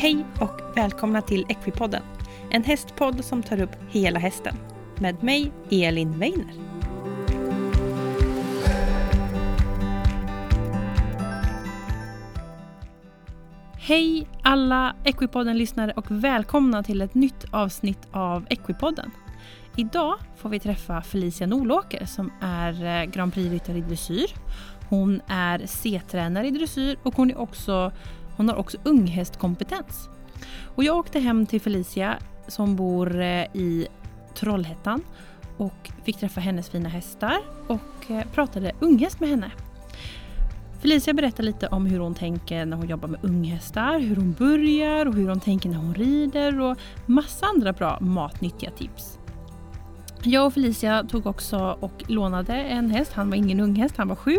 Hej och välkomna till Equipodden. En hästpodd som tar upp hela hästen. Med mig, Elin Weiner. Hej alla Equipodden-lyssnare och välkomna till ett nytt avsnitt av Equipodden. Idag får vi träffa Felicia Nolåker som är eh, Grand Prix-ryttare i dressyr. Hon är C-tränare i dressyr och hon, är också, hon har också unghästkompetens. Och jag åkte hem till Felicia som bor eh, i Trollhättan och fick träffa hennes fina hästar och eh, pratade unghäst med henne. Felicia berättar lite om hur hon tänker när hon jobbar med unghästar, hur hon börjar och hur hon tänker när hon rider och massa andra bra matnyttiga tips. Jag och Felicia tog också och lånade en häst. Han var ingen unghäst, han var sju.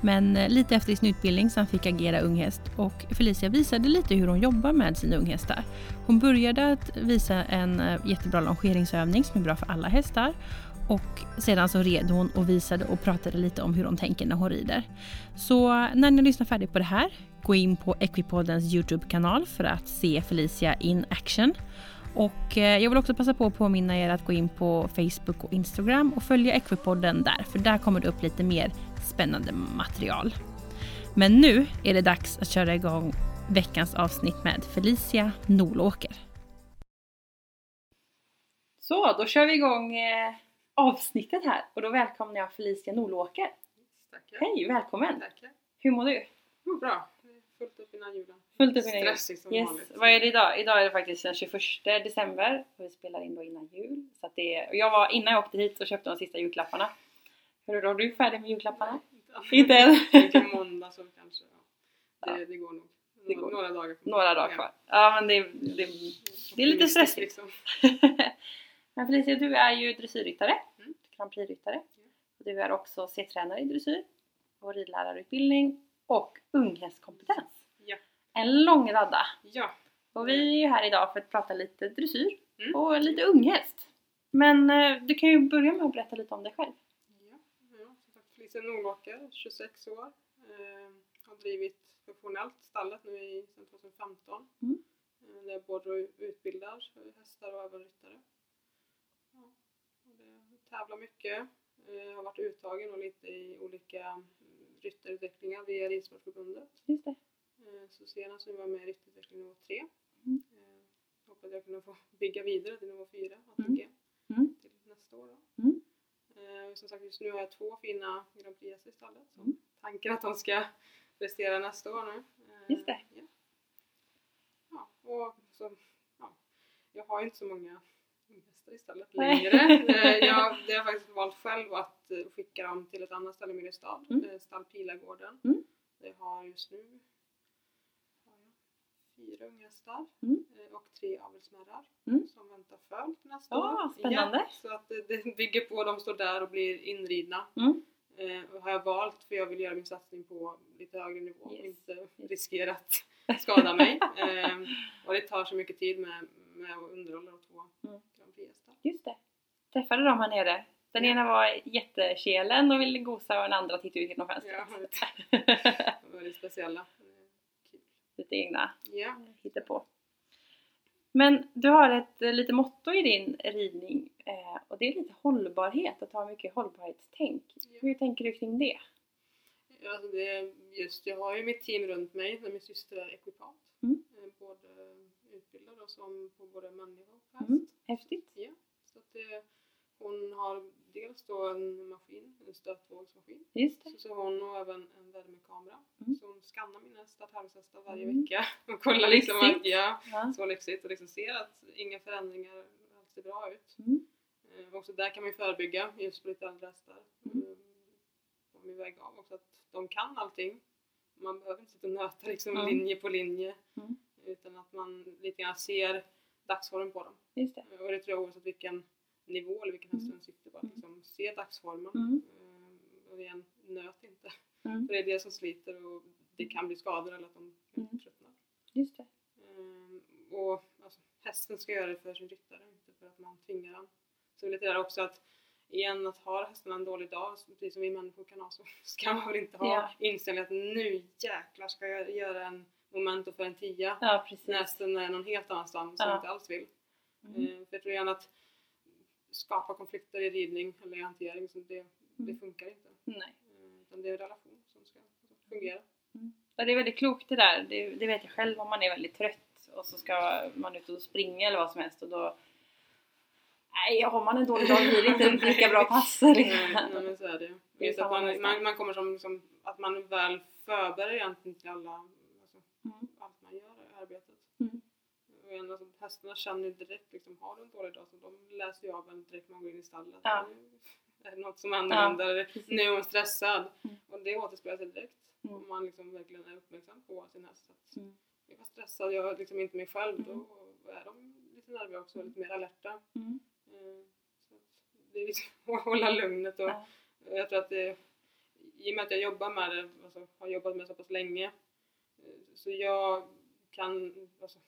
Men eh, lite efter sin utbildning så han fick agera unghäst och Felicia visade lite hur hon jobbar med sina unghästar. Hon började att visa en eh, jättebra longeringsövning som är bra för alla hästar och sedan så red hon och visade och pratade lite om hur hon tänker när hon rider. Så eh, när ni lyssnar färdigt på det här, gå in på Equipoddens Youtube-kanal för att se Felicia in action. Och jag vill också passa på att påminna er att gå in på Facebook och Instagram och följa Equipodden där, för där kommer det upp lite mer spännande material. Men nu är det dags att köra igång veckans avsnitt med Felicia Nolåker. Så, då kör vi igång eh, avsnittet här och då välkomnar jag Felicia Nolåker. Tackar. Hej, välkommen! Tackar. Hur mår du? Bra. Fullt upp innan julen. Fullt upp innan. Stressigt som Yes. vanligt. Vad är det idag? Idag är det faktiskt den 21 december och vi spelar in då innan jul. Så det är, jag var innan jag åkte hit och köpte de sista julklapparna. Det då? Du är färdig med julklapparna? Inte än? Inte måndag så kanske. Ja. Det, det går nog. Det Några, går. några dagar kvar. Några dagar kvar. Ja men det, det, det är lite stressigt. Liksom. men Felicia, du är ju dressyrryttare. Mm. Grand Prix-ryttare. Du är också C-tränare i dressyr och ridlärarutbildning och unghästkompetens. Ja. En lång radda. Ja. Och vi är ju här idag för att prata lite dressyr Mm. och lite unghäst. Men eh, du kan ju börja med att berätta lite om dig själv. Felicia Nordåker, 26 år. Eh, har drivit professionellt stallet nu i, sedan 2015. Mm. Eh, där jag både utbildar hästar och även ryttare. Ja. Det tävlar mycket. Eh, har varit uttagen och lite i olika mm, ryttarutvecklingar via Ridsportförbundet. Just det. Eh, Så senast nu var jag med i ryttarutveckling nivå 3. Mm. Eh, Hoppas jag kunna få bygga vidare till nivå 4, Mm. ATG, Mm. till nästa år. Då. Mm. Eh, Som sagt just nu har jag två fina Grand Prix i stallet. Mm. tanken att de ska prestera nästa år nu. Eh, Just det. Ja. ja, och så, ja. Jag har ju inte så många hästar i stallet längre. Eh, jag, det har jag faktiskt valt själv att skicka dem till ett annat ställe i Mariestad, Mm. eh, stall Pilagården. Mm. Det har just nu fyra unghästar Mm. eh, och tre avelsmärrar Mm. som väntar föl nästa Ja, år. spännande. Ja, så att det, det bygger på, de står där och blir inridna. Mm. Eh, har jag valt för jag vill göra min satsning på lite högre nivå och Yes. inte riskera att skada mig. Eh, och det tar så mycket tid med, med att underhålla de två Mm. Grand Prix-hästar. Just det. Träffade dem här nere. Den ena var jättekelen och ville gosa och den andra tittade ut genom fönstret. Ja, lite, väldigt speciella. Lite egna Ja. på. Men du har ett eh, lite motto i din ridning eh, och det är lite hållbarhet, att ha mycket hållbarhetstänk. Ja. Hur tänker du kring det? Alltså det just, jag har ju mitt team runt mig där min syster är ekvipat. Mm. Eh, Både utbildad och som på både människa och häst. Mm. Häftigt. Ja, så att det, hon har dels då en maskin, en stötvågsmaskin. Just det. Så, så hon har även en värmekamera. Mm. Så hon skannar mina hästar, tävlingshästar varje Mm. vecka. Och kollar liksom att, Lyxigt. ja, så lyxigt. Och liksom ser att inga förändringar, allt ser bra ut. Mm. Eh, också där kan man ju förebygga just på lite äldre hästar. Mm. Mm. På min väg av också att de kan allting. Man behöver inte sitta och nöta liksom Mm. linje på linje. Mm. Utan att man lite grann ser dagsformen på dem. Just det. Och det tror jag oavsett vilken nivå eller vilken häst Mm. den sitter på. Att Mm. liksom se dagsformen. Mm. Eh, Och igen, nöt inte. Mm. För det är det som sliter och det kan bli skador eller att de Mm. tröttnar. Just det. Ehm, och alltså, hästen ska göra det för sin ryttare, inte för att man tvingar den. Så lite där också att igen, att ha hästarna en dålig dag, precis som vi människor kan ha, så ska man väl inte ha Ja. inställningen att nu jäklar ska jag göra en moment och för en tia. Ja. När hästen är någon helt annanstans Ja. som inte alls vill. Mm. Eh, För jag tror gärna att skapa konflikter i ridning eller i hantering, så det, det Mm. funkar inte. Nej. Eh, Utan det är en relation som ska fungera. Ja, det är väldigt klokt det där. Det, det vet jag själv om man är väldigt trött och så ska man ut och springa eller vad som helst och då Nej, har man en dålig dag blir det inte lika bra pass. Nej, liksom. nej men så är det Det är samma man, man, man kommer som, liksom, att man väl förbereder egentligen till alla, alltså, Mm. allt man gör i arbetet. Mm. Igen, alltså, hästarna känner ju direkt, liksom, har du en dålig dag så de läser ju av en direkt när man går in i stallet. Ja. Är det något som är? Eller, precis. nu är hon stressad. Mm. Och det återspeglar sig direkt. Mm. Om man liksom verkligen är uppmärksam på sin häst. Att Mm. jag var stressad, jag är liksom inte mig själv. Mm. Då är de lite nerviga också, lite mer alerta. Mm. Eh, Så det är liksom att hålla lugnet och Ja. jag tror att det, i och med att jag jobbar med det, alltså, har jobbat med det så pass länge, eh, så jag kan alltså,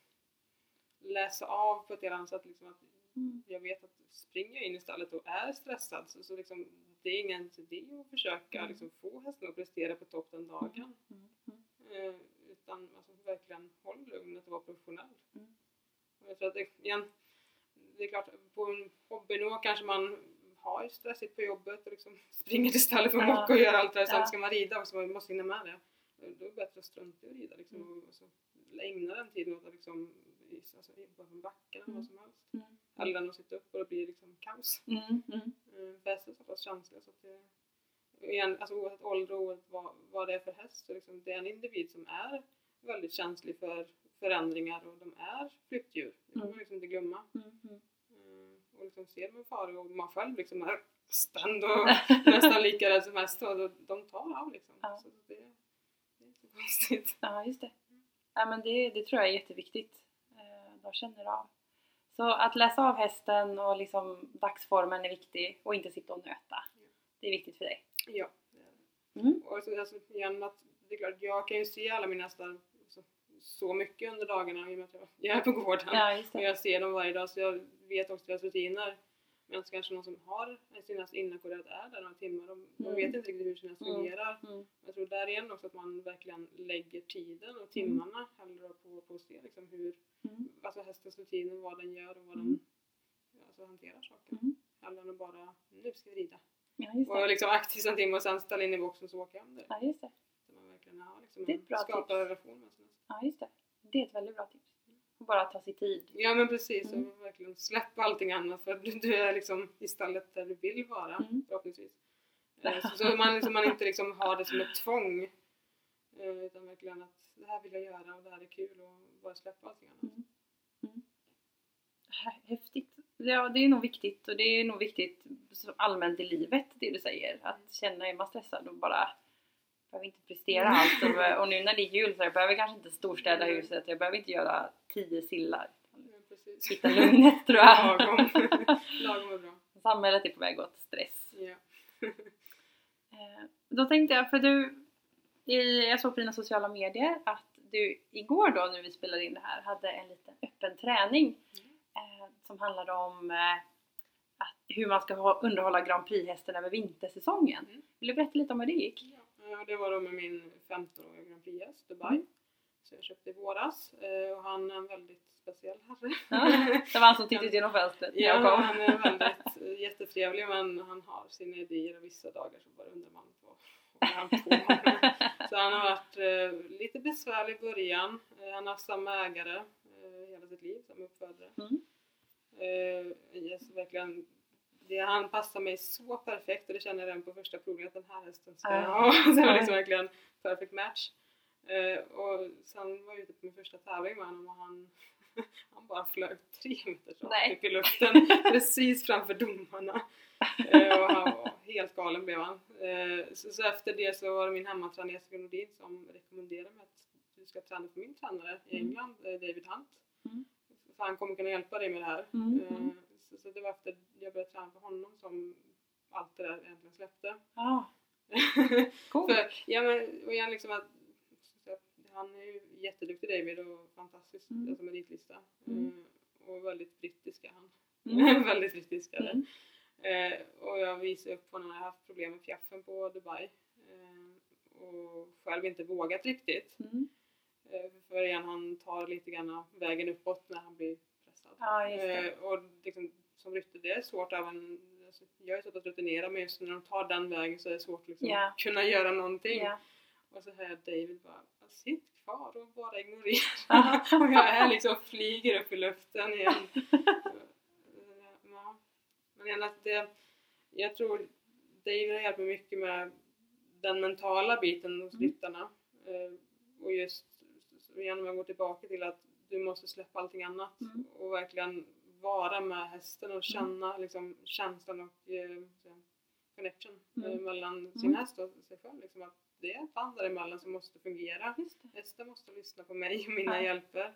läsa av på ett helt annat sätt liksom att Mm. jag vet att springer jag in i stallet och är stressad så, så liksom, det är ingen idé att försöka Mm. liksom, få hästen att prestera på topp den dagen. Mm. Mm. Eh, utan alltså, verkligen håll lugnet och vara professionell. Och jag tror att det, igen, det är klart, på en hobbynivå kanske man har stressigt på jobbet och liksom springer till stallet för Ja. mocka och göra allt det där. Sen ska man rida också, man måste hinna med det. Då är det bättre att strunta i att rida liksom, Mm. och, och så ägna den tiden åt att liksom, i- alltså, i- på backen eller Mm. vad som helst. Mm. Än att sitta upp och det blir liksom kaos. Mm. Mm. Eh, för hästar är så pass känsliga så att det, igen, alltså oavsett ålder och oavsett vad, vad det är för häst så liksom, det är en individ som är väldigt känslig för förändringar och de är flyktdjur. Det får Mm. man liksom inte glömma. Mm. Mm. Eh, och liksom ser man faror och man själv liksom är spänd och nästan lika rädd som häst och de tar av liksom. Ja. Så det, det är inte konstigt. Ja, just det. Ja, men det, det tror jag är jätteviktigt. De känner av. Så att läsa av hästen och liksom dagsformen är viktig och inte sitta och nöta. Det är viktigt för dig. Ja. Mm. Och så, alltså, igen att det är klart, jag kan ju se alla mina hästar så, så mycket under dagarna i och med att jag, jag är på gården. Ja, Och jag ser dem varje dag så jag vet också deras rutiner. Medan kanske någon som har sin häst inackorderad är där några timmar. De, de Mm. vet inte riktigt hur sin häst Mm. fungerar. Mm. Jag tror där igen också att man verkligen lägger tiden och timmarna hellre på, på att se liksom hur Mm. alltså hästens rutiner, vad den gör och vad Mm. den alltså, hanterar saker. Mm. Än att bara, nu ska vi rida. Ja, just Och det. liksom aktivt en timme och sen ställa in i boxen och så åka hem direkt. Ja, just det. Så man verkligen har liksom Det är ett bra skapar en relation med sin häst. Ja, just det. Det är ett väldigt bra tips. Och bara ta sig tid. Ja men precis, Mm. och verkligen släppa allting annat för du, du är liksom i stallet där du vill vara Mm. förhoppningsvis. Eh, Så, så man, liksom, man inte liksom har det som ett tvång eh, utan verkligen att det här vill jag göra och det här är kul och bara släppa allting annat. Mm. Hä- Häftigt. Ja, det är nog viktigt och det är nog viktigt allmänt i livet det du säger. Att känna är man stressad och bara behöver inte prestera Mm. allt. Och, och nu när det är jul så jag behöver kanske inte storstäda huset. Jag behöver inte göra tio sillar. Precis. Hitta lugnet tror jag. Lagom. Lagom är bra. Samhället är på väg åt stress. Ja. Eh, Då tänkte jag, för du, jag såg på dina sociala medier att du igår då när vi spelade in det här hade en liten öppen träning eh, som handlade om eh, att, hur man ska ha, underhålla Grand Prix-hästen över vintersäsongen. Mm. Vill du berätta lite om hur det gick? Ja, det var då med min 15-åriga Grand Prix-häst, Dubai. Mm. Så jag köpte i våras eh, och han är en väldigt speciell herre. Ja, det var han som tittade ut genom fönstret när Ja, jag kom. han är väldigt eh, jättetrevlig men han har sina idéer och vissa dagar så bara undrar man vad han på? Så han har varit eh, lite besvärlig i början. Eh, han har haft samma ägare eh, hela sitt liv, samma uppfödare. Mm. Eh, yes, verkligen, det, han passar mig så perfekt och det känner jag redan på första provet att den här hästen ska jag Ah. ha. Så det var liksom verkligen perfect match. Eh, och sen var jag ute på min första tävling med honom och han, han bara flög tre meter rakt upp i luften precis framför domarna. Eh, och han helt galen blev han. Eh, så, så efter det så var det min hemmatränare Jessica Nordin som rekommenderade mig att du ska träna för min tränare i Mm. England, eh, David Hunt. Mm. För han kommer kunna hjälpa dig med det här. Mm, Eh, mm. Så, så det var efter jag började träna för honom som allt det där egentligen släppte. Ja, coolt. för, ja men, och igen liksom att han är ju jätteduktig David och fantastisk Mm. alltså meritlista. Mm. Och väldigt brittisk är han. Mm. väldigt brittisk är det. Eh, och jag visade upp honom när jag haft problem med fjäffen på Dubai. Eh, och själv inte vågat riktigt. Mm. Eh, För igen, han tar lite grann vägen uppåt när han blir pressad. Ja. Eh, Och liksom, som rytter, det är svårt även alltså, jag är så att rutinera men just när de tar den vägen så är det svårt liksom, Ja. att kunna göra någonting. Ja. Och så hör jag David bara Sitt kvar och bara ignorera. Och jag är liksom flyger upp i luften igen. Men att det, jag tror David har hjälpt mig mycket med den mentala biten hos Mm. ryttarna. Eh, och just så igen om jag går tillbaka till att du måste släppa allting annat Mm. och verkligen vara med hästen och känna liksom, känslan och eh, connection Mm. eh, mellan sin Mm. häst och sig själv. Liksom, att det är ett band däremellan som måste fungera. Hästen måste lyssna på mig och mina Ja. hjälper.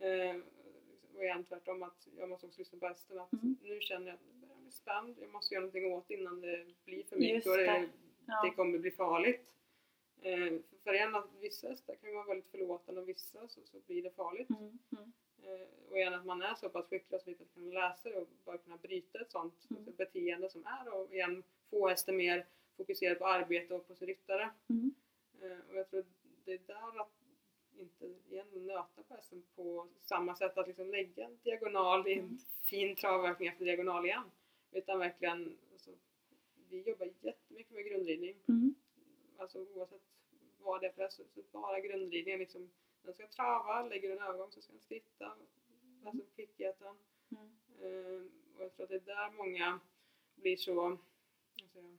Eh, och igen tvärtom att jag måste också lyssna på hästen. Att Mm. nu känner jag spänd. Jag måste göra någonting åt innan det blir för mycket och det. Ja. det kommer bli farligt. Eh, för igen att vissa hästar kan vara väldigt förlåtande och vissa så, så blir det farligt. Mm. Mm. Eh, och igen att man är så pass skicklig så att kunna läsa det och bara kunna bryta ett sånt Mm. beteende som är och igen få hästen mer fokuserad på arbete och på sin ryttare. Mm. Eh, och jag tror det är där att inte igen nöta på hästen på samma sätt att liksom lägga en diagonal i en Mm. fin travverkning efter diagonal igen. Utan verkligen, alltså, vi jobbar jättemycket med grundridning. Mm. Alltså oavsett vad det är för så så bara grundridningen liksom. Den ska trava, lägger en övergång så ska den skritta. Alltså kvickheten. Mm. Eh, och jag tror att det är där många blir så, jag,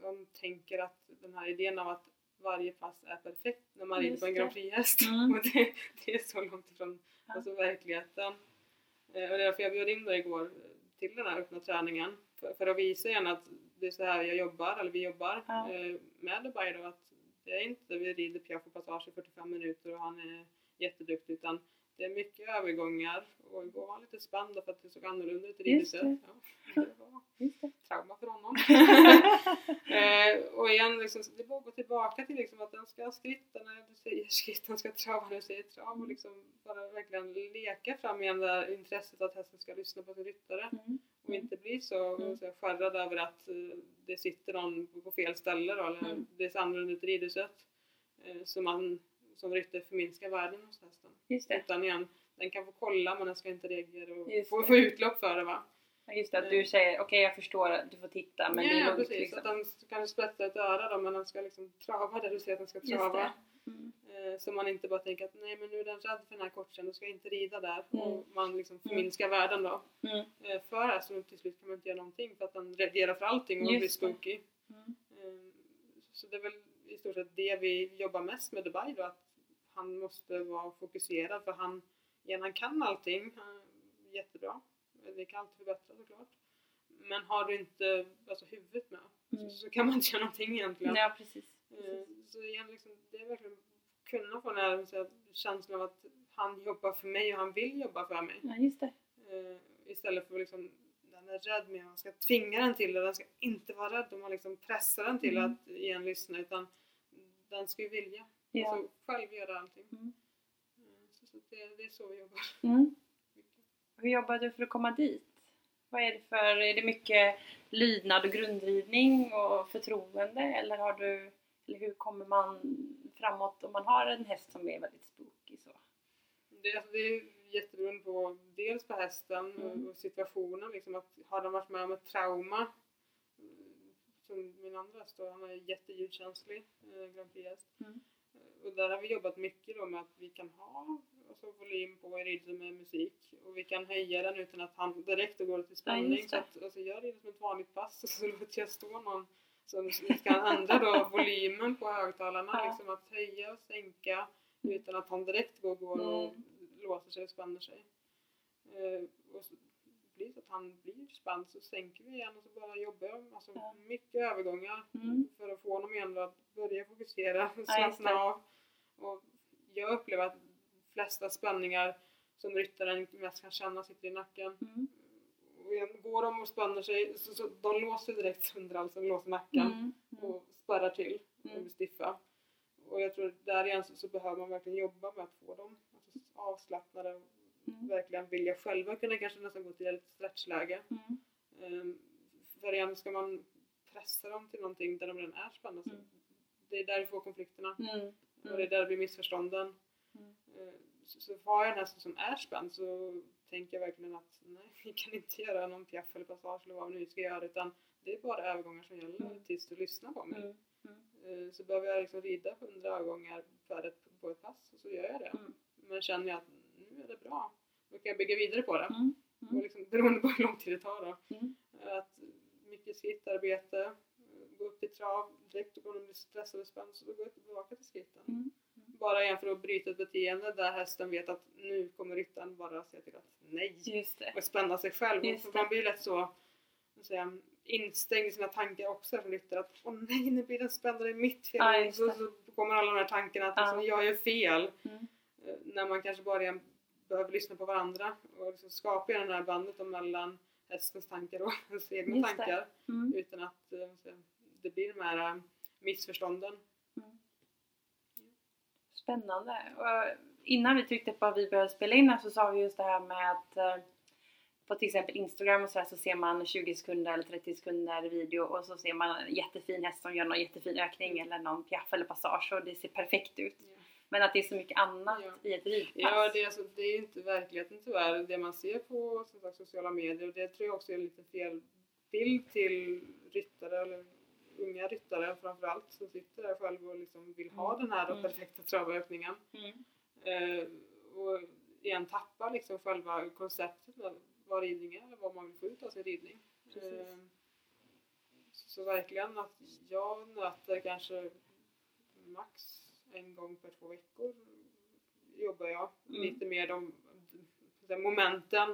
de tänker att den här idén av att varje pass är perfekt när man rider på en. Grand Prix-häst. Mm. Det, det är så långt ifrån Ja. alltså, verkligheten. Eh, och det är därför jag bjöd in dig igår till den här öppna träningen. För, för att visa igen att det är så här jag jobbar, eller vi jobbar Ja. eh, med Dubai då. Att det är inte vi rider piaff och passage i 45 minuter och han är jätteduktig utan det är mycket övergångar och igår var han lite spänd för att det såg annorlunda ut i det. Ja, det var trauma för honom. eh, och igen, liksom, det bara gå tillbaka till liksom, att den ska skritta när du säger skritt, den ska trava när du säger trav och liksom bara verkligen leka fram igen det här intresset att hästen ska lyssna på sin ryttare Mm. och inte bli så, Mm. så skärrad över att eh, det sitter någon på, på fel ställe då, eller Mm. det ser annorlunda ut i ridhuset. Eh, så man som ryttare förminskar världen hos hästen. Just det. Utan igen, den kan få kolla men den ska inte reagera och Just få, det. få utlopp för det va. Ja, Just det, att du säger okej jag förstår att du får titta men ja, det är lugnt precis. liksom. Att den kanske spetsar ett öra då men den ska liksom trava där du ser att den ska trava. Mm. Eh, så man inte bara tänker att nej men nu är den rädd för den här kortsen, då ska jag inte rida där. Mm. Och man liksom förminskar världen då. Mm. Eh, för hästen till slut kan man inte göra någonting för att den reagerar för allting och blir Just spooky. Mm. Eh, Så det är väl i stort sett det vi jobbar mest med Dubai då, att han måste vara fokuserad för han, igen, han kan allting han, jättebra. Vi kan alltid förbättra såklart. Men har du inte alltså, huvudet med Mm. så, så kan man inte göra någonting egentligen. Ja precis. Eh, precis. Så igen, liksom, det är verkligen kunna få den här så känslan av att han jobbar för mig och han vill jobba för mig. Ja just det. Eh, istället för att liksom, den är rädd men man ska tvinga den till det. Den ska inte vara rädd om man liksom pressar den till Mm. att igen lyssna utan den ska ju vilja. Ja. Alltså själv göra allting. Mm. Eh, så, så det, det är så vi jobbar. Mm. Hur jobbar du för att komma dit? Vad är det för, är det mycket lydnad och grundridning och förtroende eller har du, eller hur kommer man framåt om man har en häst som är väldigt spooky så? Det, alltså, det är jätteberoende på dels på hästen Mm. och situationen. Liksom att, har de varit med om ett trauma mm, som min andra häst då, han är jätteljudkänslig, eh, Grand Prix-häst. Mm. Och där har vi jobbat mycket då med att vi kan ha alltså, volym på ridsen med musik och vi kan höja den utan att han direkt går till spänning. just så det. att, alltså, jag rider som ett vanligt pass och så låter jag stå någon som kan ändra då volymen på högtalarna, Ja. liksom att höja och sänka utan att han direkt går, går och Mm. låser sig och spänner sig. Eh, och så blir så att han blir spänd så sänker vi igen och så bara jobbar jag. Alltså Ja. mycket övergångar Mm. för att få honom igen att börja fokusera och slappna av. Och jag upplever att de flesta spänningar som ryttaren mest kan känna sitter i nacken. Mm. Och går de och spänner sig så, så de låser direkt under halsen, låser nacken Mm. Mm. och spärrar till och Mm. blir stiffa. Och jag tror där igen så, så behöver man verkligen jobba med att få dem alltså, avslappnade Mm. verkligen vilja själva kunna kanske nästan gå till ett stretchläge. Mm. Um, för igen ska man pressa dem till någonting där de redan är spända Mm. det är där vi får konflikterna. Mm. Och det är där det blir missförstånden. Mm. Eh, Så, så har jag häst som är spänd så tänker jag verkligen att nej, vi kan inte göra någon piaff eller passage eller vad vi nu ska göra utan det är bara övergångar som gäller Mm. tills du lyssnar på mig. Mm. Mm. Eh, Så behöver jag liksom rida 100 övergångar på ett pass och så gör jag det. Mm. Men känner jag att nu är det bra, då kan jag bygga vidare på det. Mm. Och liksom, beroende på hur lång tid det tar då. Mm. Att mycket skrittarbete, gå upp till trav, direkt om de blir stressade och spända så då går jag tillbaka till skritten. Mm. Bara igen för att bryta ett beteende där hästen vet att nu kommer ryttaren bara säga till att nej Just det. och spänna sig själv. Just man blir lätt så jag, instängd i sina tankar också som ryttare att åh nej nu blir den spänd och det är mitt fel. Och just så, så kommer alla de här tankarna att Ja. liksom, jag gör fel. Mm. Eh, När man kanske bara igen behöver lyssna på varandra och liksom skapa det här bandet mellan hästens tankar och ens egna Just tankar. Mm. Utan att eh, det blir de här eh, missförstånden. Spännande. Och innan vi tryckte på att vi började spela in så sa vi just det här med att eh, på till exempel Instagram och så, så ser man 20 sekunder eller 30 sekunder video och så ser man en jättefin häst som gör någon jättefin ökning eller någon piaff eller passage och det ser perfekt ut. Men att det är så mycket annat Ja. i ett ridpass. Ja, det är, alltså, det är inte verkligheten tyvärr. Det man ser på som sagt, sociala medier och det tror jag också är en liten fel bild till ryttare eller unga ryttare framförallt som sitter där själv och liksom vill ha Mm. den här Mm. perfekta travaökningen. Mm. Eh, och igen tappa liksom själva konceptet med vad ridning är eller vad man vill få ut av sin ridning. Eh, så, verkligen att jag möter kanske max en gång per två veckor jobbar jag Mm. lite mer de, de momenten.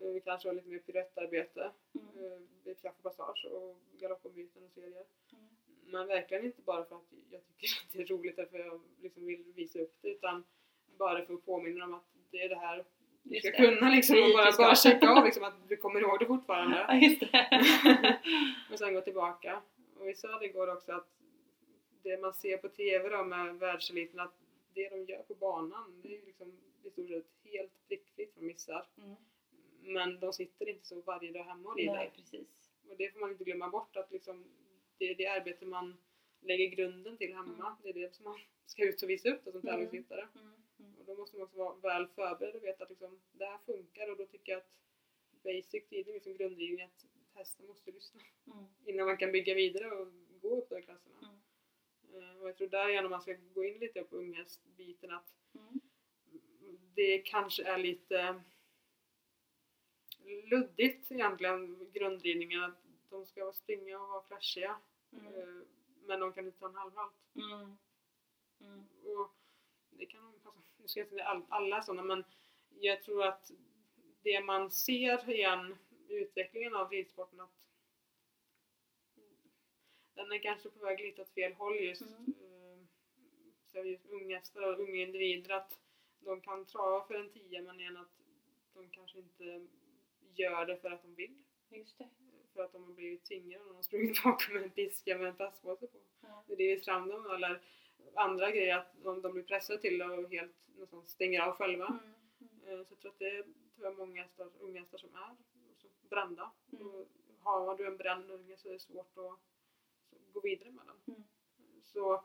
Eh, Vi kanske har lite mer piruettarbete Mm. eh, vid och passage och galoppombyten och serier. Mm. Men verkligen inte bara för att jag tycker att det är roligt eller för att jag liksom vill visa upp det utan bara för att påminna om att det är det här du ska kunna liksom och bara, bara checka av liksom att du kommer ihåg det fortfarande. Ja, just det. och sen gå tillbaka. Och vi sa det igår också att det man ser på TV då med världseliten att det de gör på banan det är ju liksom i stort sett helt prickfritt från missar. Mm. Men de sitter inte så varje dag hemma och rider. Precis. Och det får man inte glömma bort att liksom, det är det arbete man lägger grunden till hemma. Mm. Det är det som man ska ut och visa upp då, som Mm. tävlingsryttare. Mm. Mm. Och då måste man också vara väl förberedd och veta att liksom, det här funkar och då tycker jag att basic ridning, liksom grundridning, att hästen måste lyssna Mm. innan man kan bygga vidare och gå upp de klasserna. Eh, Och jag tror där genom man ska gå in lite på unghästbiten att Mm. det kanske är lite luddigt egentligen grundridningen att de ska springa och vara flashiga Mm. eh, men de kan inte ta en halvhalt. Mm. Mm. Och det kan de, alltså, nu ska jag inte säga all, alla sådana men jag tror att det man ser igen i utvecklingen av ridsporten att den är kanske på väg lite åt fel håll just Mm. eh, så just unghästar och unga individer att de kan trava för en tia men igen att de kanske inte gör det för att de vill. Just det. För att de har blivit tvingade och de har sprungit bakom en piska med en plastpåse på. Ja. Det är fram dem eller andra grejer att de, de blir pressade till och helt nästan stänger av själva. Mm. Mm. Så jag tror att det är tyvärr många hästar, unga hästar som är brända. Mm. Och har du en bränd unge så är det svårt att gå vidare med den. Mm. Så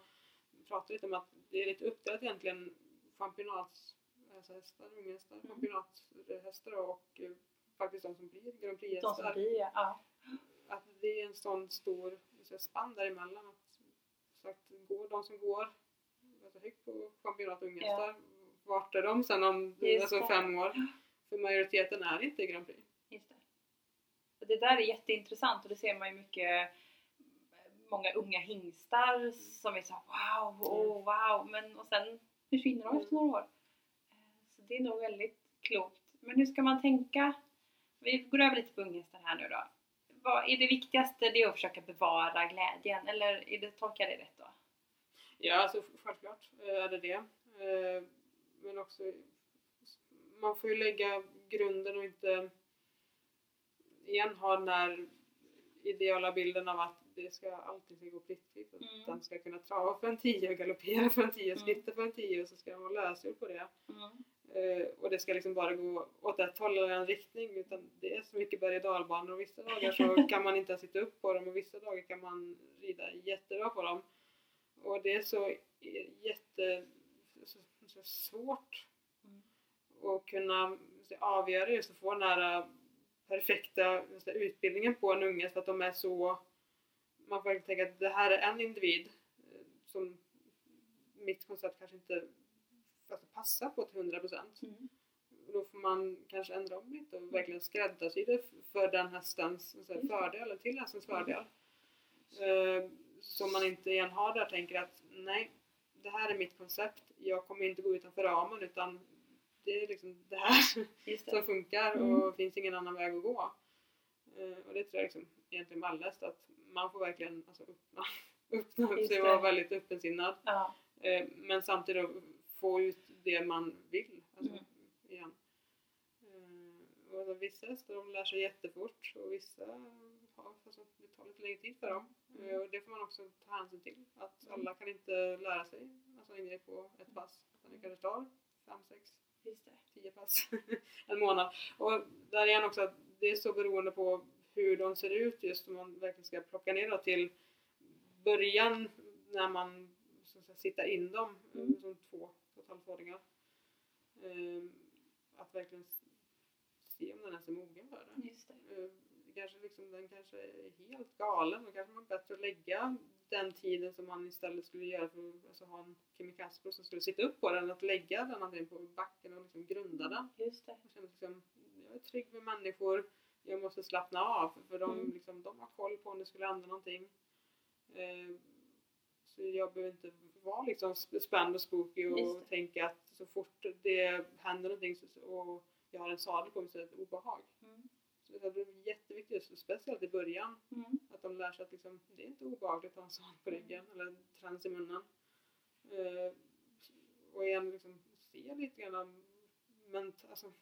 vi pratar lite om att det är lite uppdelat egentligen championats alltså hästar, unga hästar, Mm. championatshästar och eh, faktiskt de som blir Grand De som Prix-hästar. blir, ja. Att det är en sån stor så, spann däremellan. Att, så att går de som går alltså, högt på championat unghästar, vart är de sen om alltså, fem år? För majoriteten är inte i Grand Prix. Just det. Och det där är jätteintressant och det ser man ju mycket många unga hingstar som är så wow, oh, wow, men och sen försvinner de efter några år. Eh, Så det är nog väldigt klokt. Men hur ska man tänka? Vi går över lite på unghästar här nu då. Vad är det viktigaste? Det är att försöka bevara glädjen, eller är det, tolkar jag det rätt då? Ja, alltså självklart eh, är det det. Eh, Men också, man får ju lägga grunden och inte igen ha den här ideala bilden av att det ska alltid ska gå prickfritt. Att Mm. den ska kunna trava för en tio och galoppera för en tio och Mm. skritta för en tio och så ska den vara lösgjord på det. Mm. Eh, och det ska liksom bara gå åt ett håll eller en riktning utan det är så mycket berg och dalbanor och vissa dagar så kan man inte ens sitta upp på dem och vissa dagar kan man rida jättebra på dem. Och det är så jätte så, så svårt Mm. att kunna så, avgöra just att få den här perfekta så, utbildningen på en unge för att de är så man får tänka att det här är en individ eh, som mitt koncept kanske inte alltså, passar på till 100%. Mm. Då får man kanske ändra om lite och verkligen skräddarsy det för den hästens så här, det. fördel, eller till hästens Mm. fördel. Eh, så man inte igen har där tänker att nej, det här är mitt koncept, jag kommer inte gå utanför ramen utan det är liksom det här Just som funkar Mm. och det finns ingen annan väg att gå. Eh, och det tror jag liksom egentligen med alla hästar, att man får verkligen alltså, öppna, öppna upp sig och vara väldigt öppensinnad. Ja. Eh, men samtidigt få ut det man vill. Alltså, Mm. igen. Eh, och alltså, vissa hästar de lär sig jättefort och vissa har, alltså, det tar lite längre tid för dem. Mm. Eh, och det får man också ta hänsyn till. Att Mm. alla kan inte lära sig alltså, en grej på ett pass. Utan det kanske tar fem, sex, tio pass en månad. Och där igen också att det är så beroende på hur de ser ut just om man verkligen ska plocka ner till början när man så att säga, sitter in dem Mm. som två, och ett halvt åringar. Ehm, att verkligen se om den ens är mogen för det. Just det. Eh, kanske liksom, den kanske är helt galen. Då kanske man bättre att lägga den tiden som man istället skulle göra för att alltså, ha en Kimi Kaspro som skulle sitta upp på den. Att lägga den antingen på backen och liksom grunda den. Just det. Jag känner liksom, jag är trygg med människor. Jag måste slappna av för de, Mm. liksom, de har koll på om det skulle hända någonting. Eh, så jag behöver inte vara liksom sp- spänd och spooky och tänka att så fort det händer någonting så, och jag har en sadel på mig så är det ett obehag. Mm. Så det är jätteviktigt, speciellt i början, Mm. att de lär sig att liksom, det är inte obehagligt att ha en sadel på ryggen eller trans i munnen. Eh, och igen liksom se lite grann men alltså,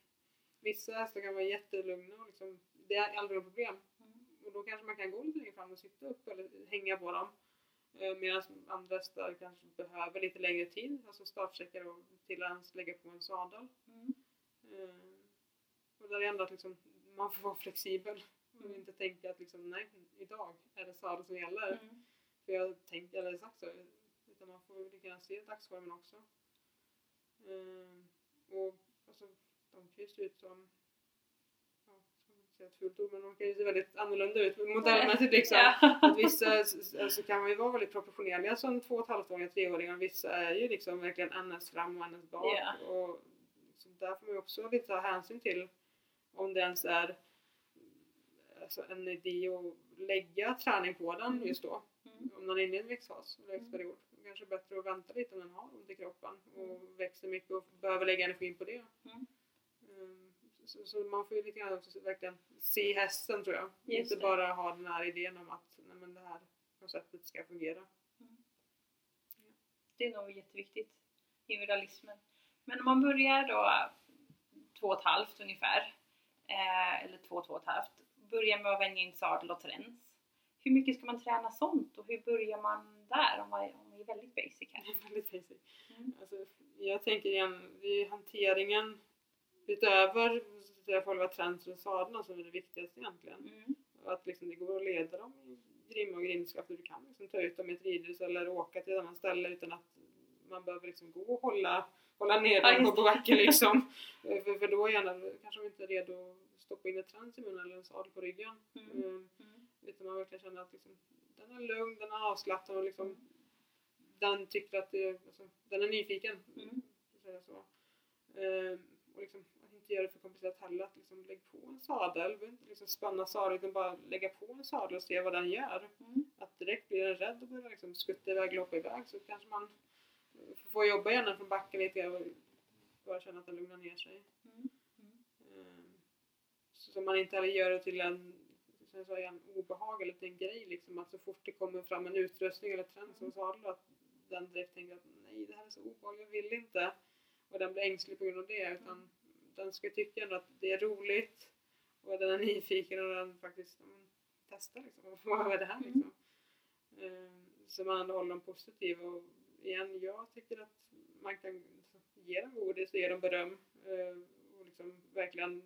vissa hästar kan vara jättelugna och liksom, det är aldrig något problem. Mm. Och då kanske man kan gå lite längre fram och sitta upp eller hänga på dem. Eh, Medan andra hästar kanske behöver lite längre tid, alltså startsträckor och till ens lägga på en sadel. Mm. Eh, och där är ändå att liksom, man får vara flexibel och Mm. inte tänka att liksom, nej, idag är det sadel som gäller. Mm. För jag tänkte, eller sagt så, utan man får lika gärna se dagsformen också. Eh, och alltså, de kan ju se ut som, ett fult ord, men de kan ju se väldigt annorlunda ut modellmässigt liksom. Ja. Att vissa s- alltså, kan man ju vara väldigt proportionerliga som två och ett halvt åringar, treåringar. Vissa är ju liksom verkligen NS fram och NS bak. Ja. Och så där får man ju också lite ta hänsyn till om det ens är alltså, en idé att lägga träning på den Mm. just då. Mm. Om den är inne i en växtfas eller växtperiod. Det kanske är bättre att vänta lite om den har ont i kroppen och växer mycket och behöver lägga energin på det. Mm. Mm, Så, så man får ju lite grann också verkligen se hästen tror jag. Just Inte det. bara ha den här idén om att nej, men det här konceptet ska fungera. Det är nog jätteviktigt. Individualismen. Men om man börjar då två och ett halvt ungefär. Eh, eller två, två och ett halvt. Börjar med att vänja in sadel och träns. Hur mycket ska man träna sånt och hur börjar man där om man, om man är väldigt basic här? Väldigt basic. Mm. Alltså, jag tänker igen, det är hanteringen utöver så själva sadeln som är det viktigaste egentligen. Mm. Att liksom, det går att leda dem i grimma och och du kan liksom, ta ut dem i ett ridhus eller åka till ett annat ställe utan att man behöver liksom gå och hålla, hålla ner Ja, dem just på backen liksom. För, för då gärna, kanske de inte är redo att stoppa in ett trans i munnen eller en sadel på ryggen. Mm. Mm. Mm. Utan man verkligen känner att liksom, den är lugn, den är avslappnad och liksom, den tycker att det, alltså, den är nyfiken. Mm. säga så. Ehm, och liksom, att inte göra det för komplicerat heller. Att liksom, lägg på en sadel, inte liksom spänna sadeln utan bara lägga på en sadel och se vad den gör. Mm. Att direkt blir den rädd och börjar liksom skutta iväg, loppa iväg så kanske man får jobba igen från backen lite grann och bara känna att den lugnar ner sig. Mm. Mm. Ehm, Så så man inte heller gör det till en, som jag sa igen, obehag eller till en grej liksom att så fort det kommer fram en utrustning eller trend som sadel att den direkt tänker att nej det här är så obehagligt, jag vill inte. Och den blir ängslig på grund av det utan den ska tycka ändå att det är roligt och den är nyfiken och den faktiskt men, testar liksom. Vad är det här Mm. liksom? Ehm, Så man håller dem positiva och igen, jag tycker att man kan ge dem godis och ge dem beröm eh, och liksom verkligen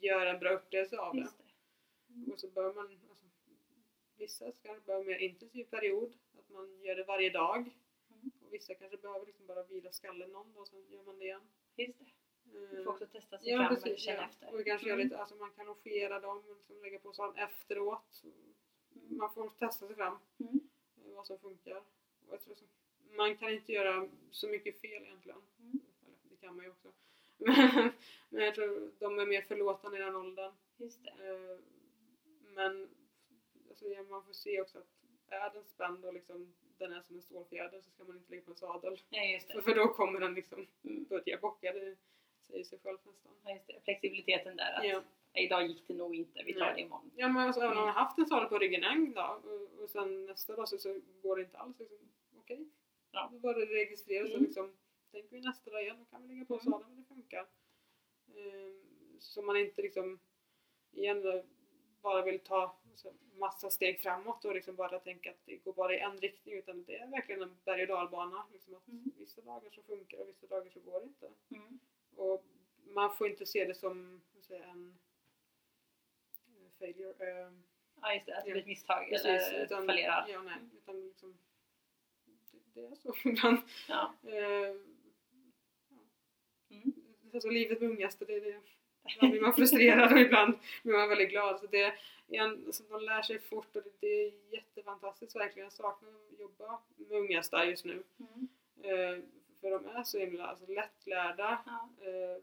göra en bra upplevelse av det. Det. Mm. Och så bör man alltså, vissa ska behöva mer intensiv period, att man gör det varje dag. Och vissa kanske behöver liksom bara vila skallen någon dag, sen gör man det igen. Just det. Du Eh, får också testa sig Ja fram och precis, känna ja. efter. och kanske Mm. lite, alltså man kan longera dem och liksom lägga på sånt efteråt. Mm. Man får testa sig fram, Mm. eh, vad som funkar. Och så, man kan inte göra så mycket fel egentligen. Mm. Eller, det kan man ju också. Men, men jag tror de är mer förlåtande i den åldern. Just det. Eh, Men alltså, man får se också att är den spänd och liksom, den är som en stålfjäder så ska man inte lägga på en sadel. Ja, För, för då kommer den liksom Mm. börja bocka, det säger sig själv nästan. Ja, just det. Flexibiliteten där. Att, Ja. Idag gick det nog inte, vi tar Nej. det imorgon. Ja men alltså, även om Mm. man har haft en sadel på ryggen en dag och, och sen nästa dag så, så går det inte alls. Liksom, Okej, Ja. då var det registrerat Mm. liksom, tänker vi nästa dag igen, då kan vi lägga på Mm. sadeln och det funkar. Ehm, så man inte liksom igen bara vill ta alltså, massa steg framåt och liksom bara tänka att det går bara i en riktning utan det är verkligen en berg och dalbana. Liksom att Mm. Vissa dagar så funkar och vissa dagar så går det inte. Mm. Och man får inte se det som jag, en eh, failure. ehm, Ja, just det. Att det Ja. blir ett misstag Precis, eller utan, fallerar. Ja, nej, utan liksom, det, det är så ibland. Ja. Eh, Mm. alltså livet med ungaste, det är det. Ibland blir man frustrerad och ibland blir man väldigt glad. Så det, igen, alltså, de lär sig fort och det, det är jättefantastiskt verkligen. Jag saknar att jobba med ungastar just nu. Mm. Eh, för de är så himla alltså, lättlärda Ja. eh,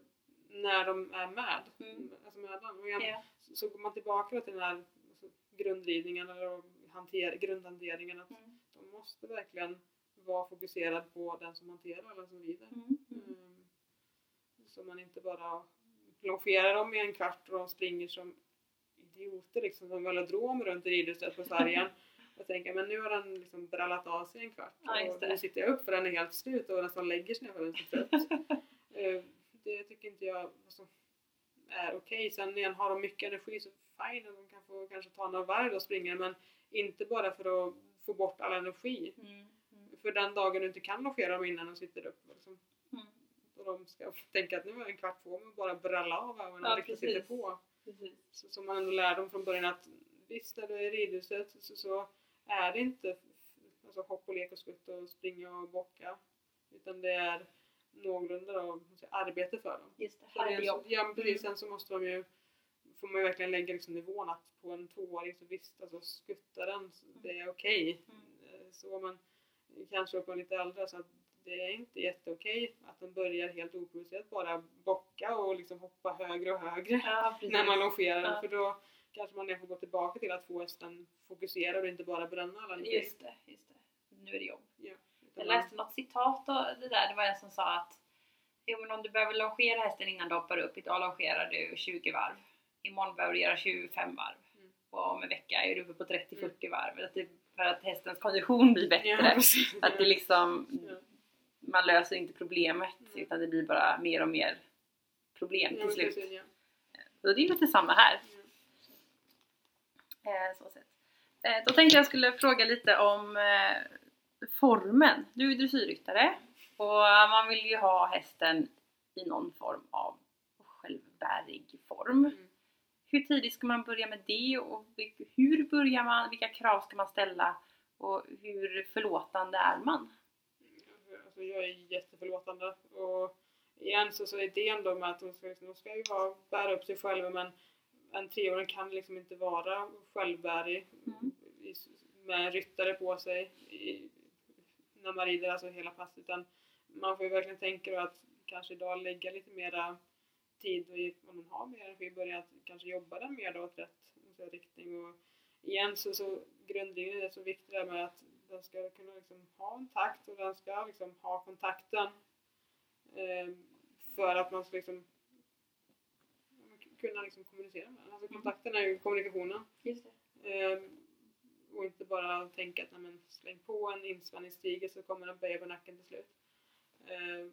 när de är med. Mm. Alltså med den. Och igen, Ja. så, så går man tillbaka till den här alltså, grundridningen eller hanter, grundhanteringen. Att Mm. de måste verkligen vara fokuserad på den som hanterar eller som rider. Mm. Mm. Mm. Så man inte bara longerar dem i en kvart och de springer som idioter liksom som velodrom runt i ridhuset på sargen. Och tänker men nu har den liksom brallat av sig en kvart Ja, och nu sitter jag upp för den är helt slut och nästan lägger sig ner för den är så trött. Eh, det tycker inte jag alltså, är okej. Sen igen, har de mycket energi så fine, de kan få kanske ta några varv och springa men inte bara för att få bort all energi. Mm. Mm. För den dagen du inte kan logera dem innan de sitter upp. Liksom, och de ska tänka att nu har jag en kvart på mig bara bralla av även när Ja, riktigt sitter på. Precis. Så, så man ändå lär dem från början att visst när du är i ridhuset så, så är det inte alltså, hopp och lek och skutt och springa och bocka. Utan det är någorlunda säga, arbete för dem. Just det. Så det är Här är en jobb. så, ja precis, Mm. sen så måste de ju får man ju verkligen lägga liksom nivån att på en tvååring så visst, alltså skutta den, så det är okej. Mm. Eh, Så man kanske på lite äldre så att det är inte jätteokej att den börjar helt oprovocerat bara bocka och liksom hoppa högre och högre Ja, när man longerar den Ja. för då kanske man får gå tillbaka till att få hästen fokuserad och inte bara bränna alla. Just det, just det. Nu är det jobb. Ja, Jag man- läste något citat och det där, det var en som sa att jo, men om du behöver longera hästen innan du hoppar upp, idag longerar du 20 varv. Imorgon behöver du göra 25 varv. Mm. Och om en vecka är du uppe på 30-40 varv. Att det, för att hästens kondition blir bättre. Ja. Att det liksom, Ja. Man löser inte problemet Mm. utan det blir bara mer och mer problem till slut. precis, ja. Så det är lite samma här. Ja. Eh, så sett. Eh, då tänkte jag skulle fråga lite om eh, formen. Du är dressyrryttare och man vill ju ha hästen i någon form av självbärig form. Mm. Hur tidigt ska man börja med det och hur börjar man? Vilka krav ska man ställa? Och hur förlåtande är man? Alltså jag är jätteförlåtande och igen så, så idén då med att de ska, de ska ju vara, bära upp sig själva men en treåring kan liksom inte vara självbärig Mm. i, med ryttare på sig i, när man rider alltså hela passet utan man får ju verkligen tänka då att kanske idag lägga lite mera tid och om man har mer energi börja att kanske jobba den mer då åt rätt riktning och igen så, så grundlinjen är så viktig där med att den ska kunna liksom ha en takt och den ska liksom ha kontakten eh, för att man ska liksom kunna liksom kommunicera med den. Alltså Mm. kontakten är ju kommunikationen. Just. Eh, och inte bara tänka att nej, släng på en inspänningsstige så kommer den böja på nacken till slut. Eh,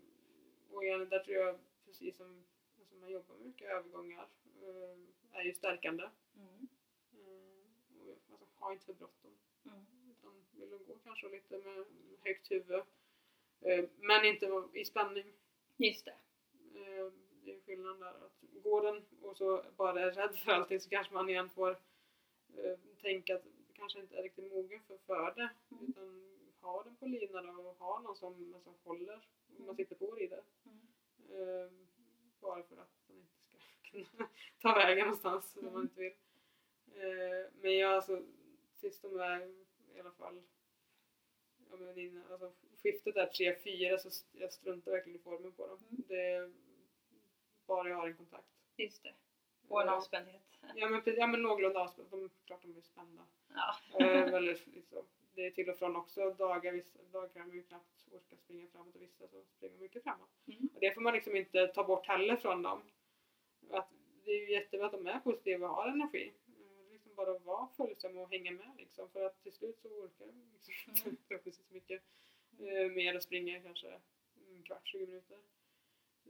och igen, där tror jag precis som alltså man jobbar med mycket övergångar eh, är ju stärkande. Mm. Eh, och, alltså, ha inte för bråttom. Mm. Vill gå kanske lite med högt huvud. Eh, men inte i spänning. Just det. Eh, det är skillnad där. Att går den och så bara är rädd för allting så kanske man igen får eh, tänka att det kanske inte är riktigt mogen för, för det. Mm. Utan ha den på lina då och ha någon som alltså, håller om Mm. man sitter på och rider. Mm. Bara för att man inte ska kunna ta vägen någonstans Mm. man inte vill. Men jag alltså, tills de är i alla fall ja, men innan, alltså, skiftet är 3-4 så jag struntar verkligen i formen på dem. Mm. Det bara jag har en kontakt. Just det. Och en Ehm, avspändhet. Ja men, ja, men någorlunda avspänd. De, klart de är spända. Ja. Eh, väldigt, liksom, det är till och från också dagar, vissa dagar kan man ju knappt orka springa framåt och vissa så springer mycket framåt. Mm. Och det får man liksom inte ta bort heller från dem. Att det är ju jättebra att de är positiva och har energi. Liksom bara vara följsam och hänga med liksom. För att till slut så orkar de liksom inte Mm. förhoppningsvis mycket eh, mer och springa kanske en kvart, 20 minuter.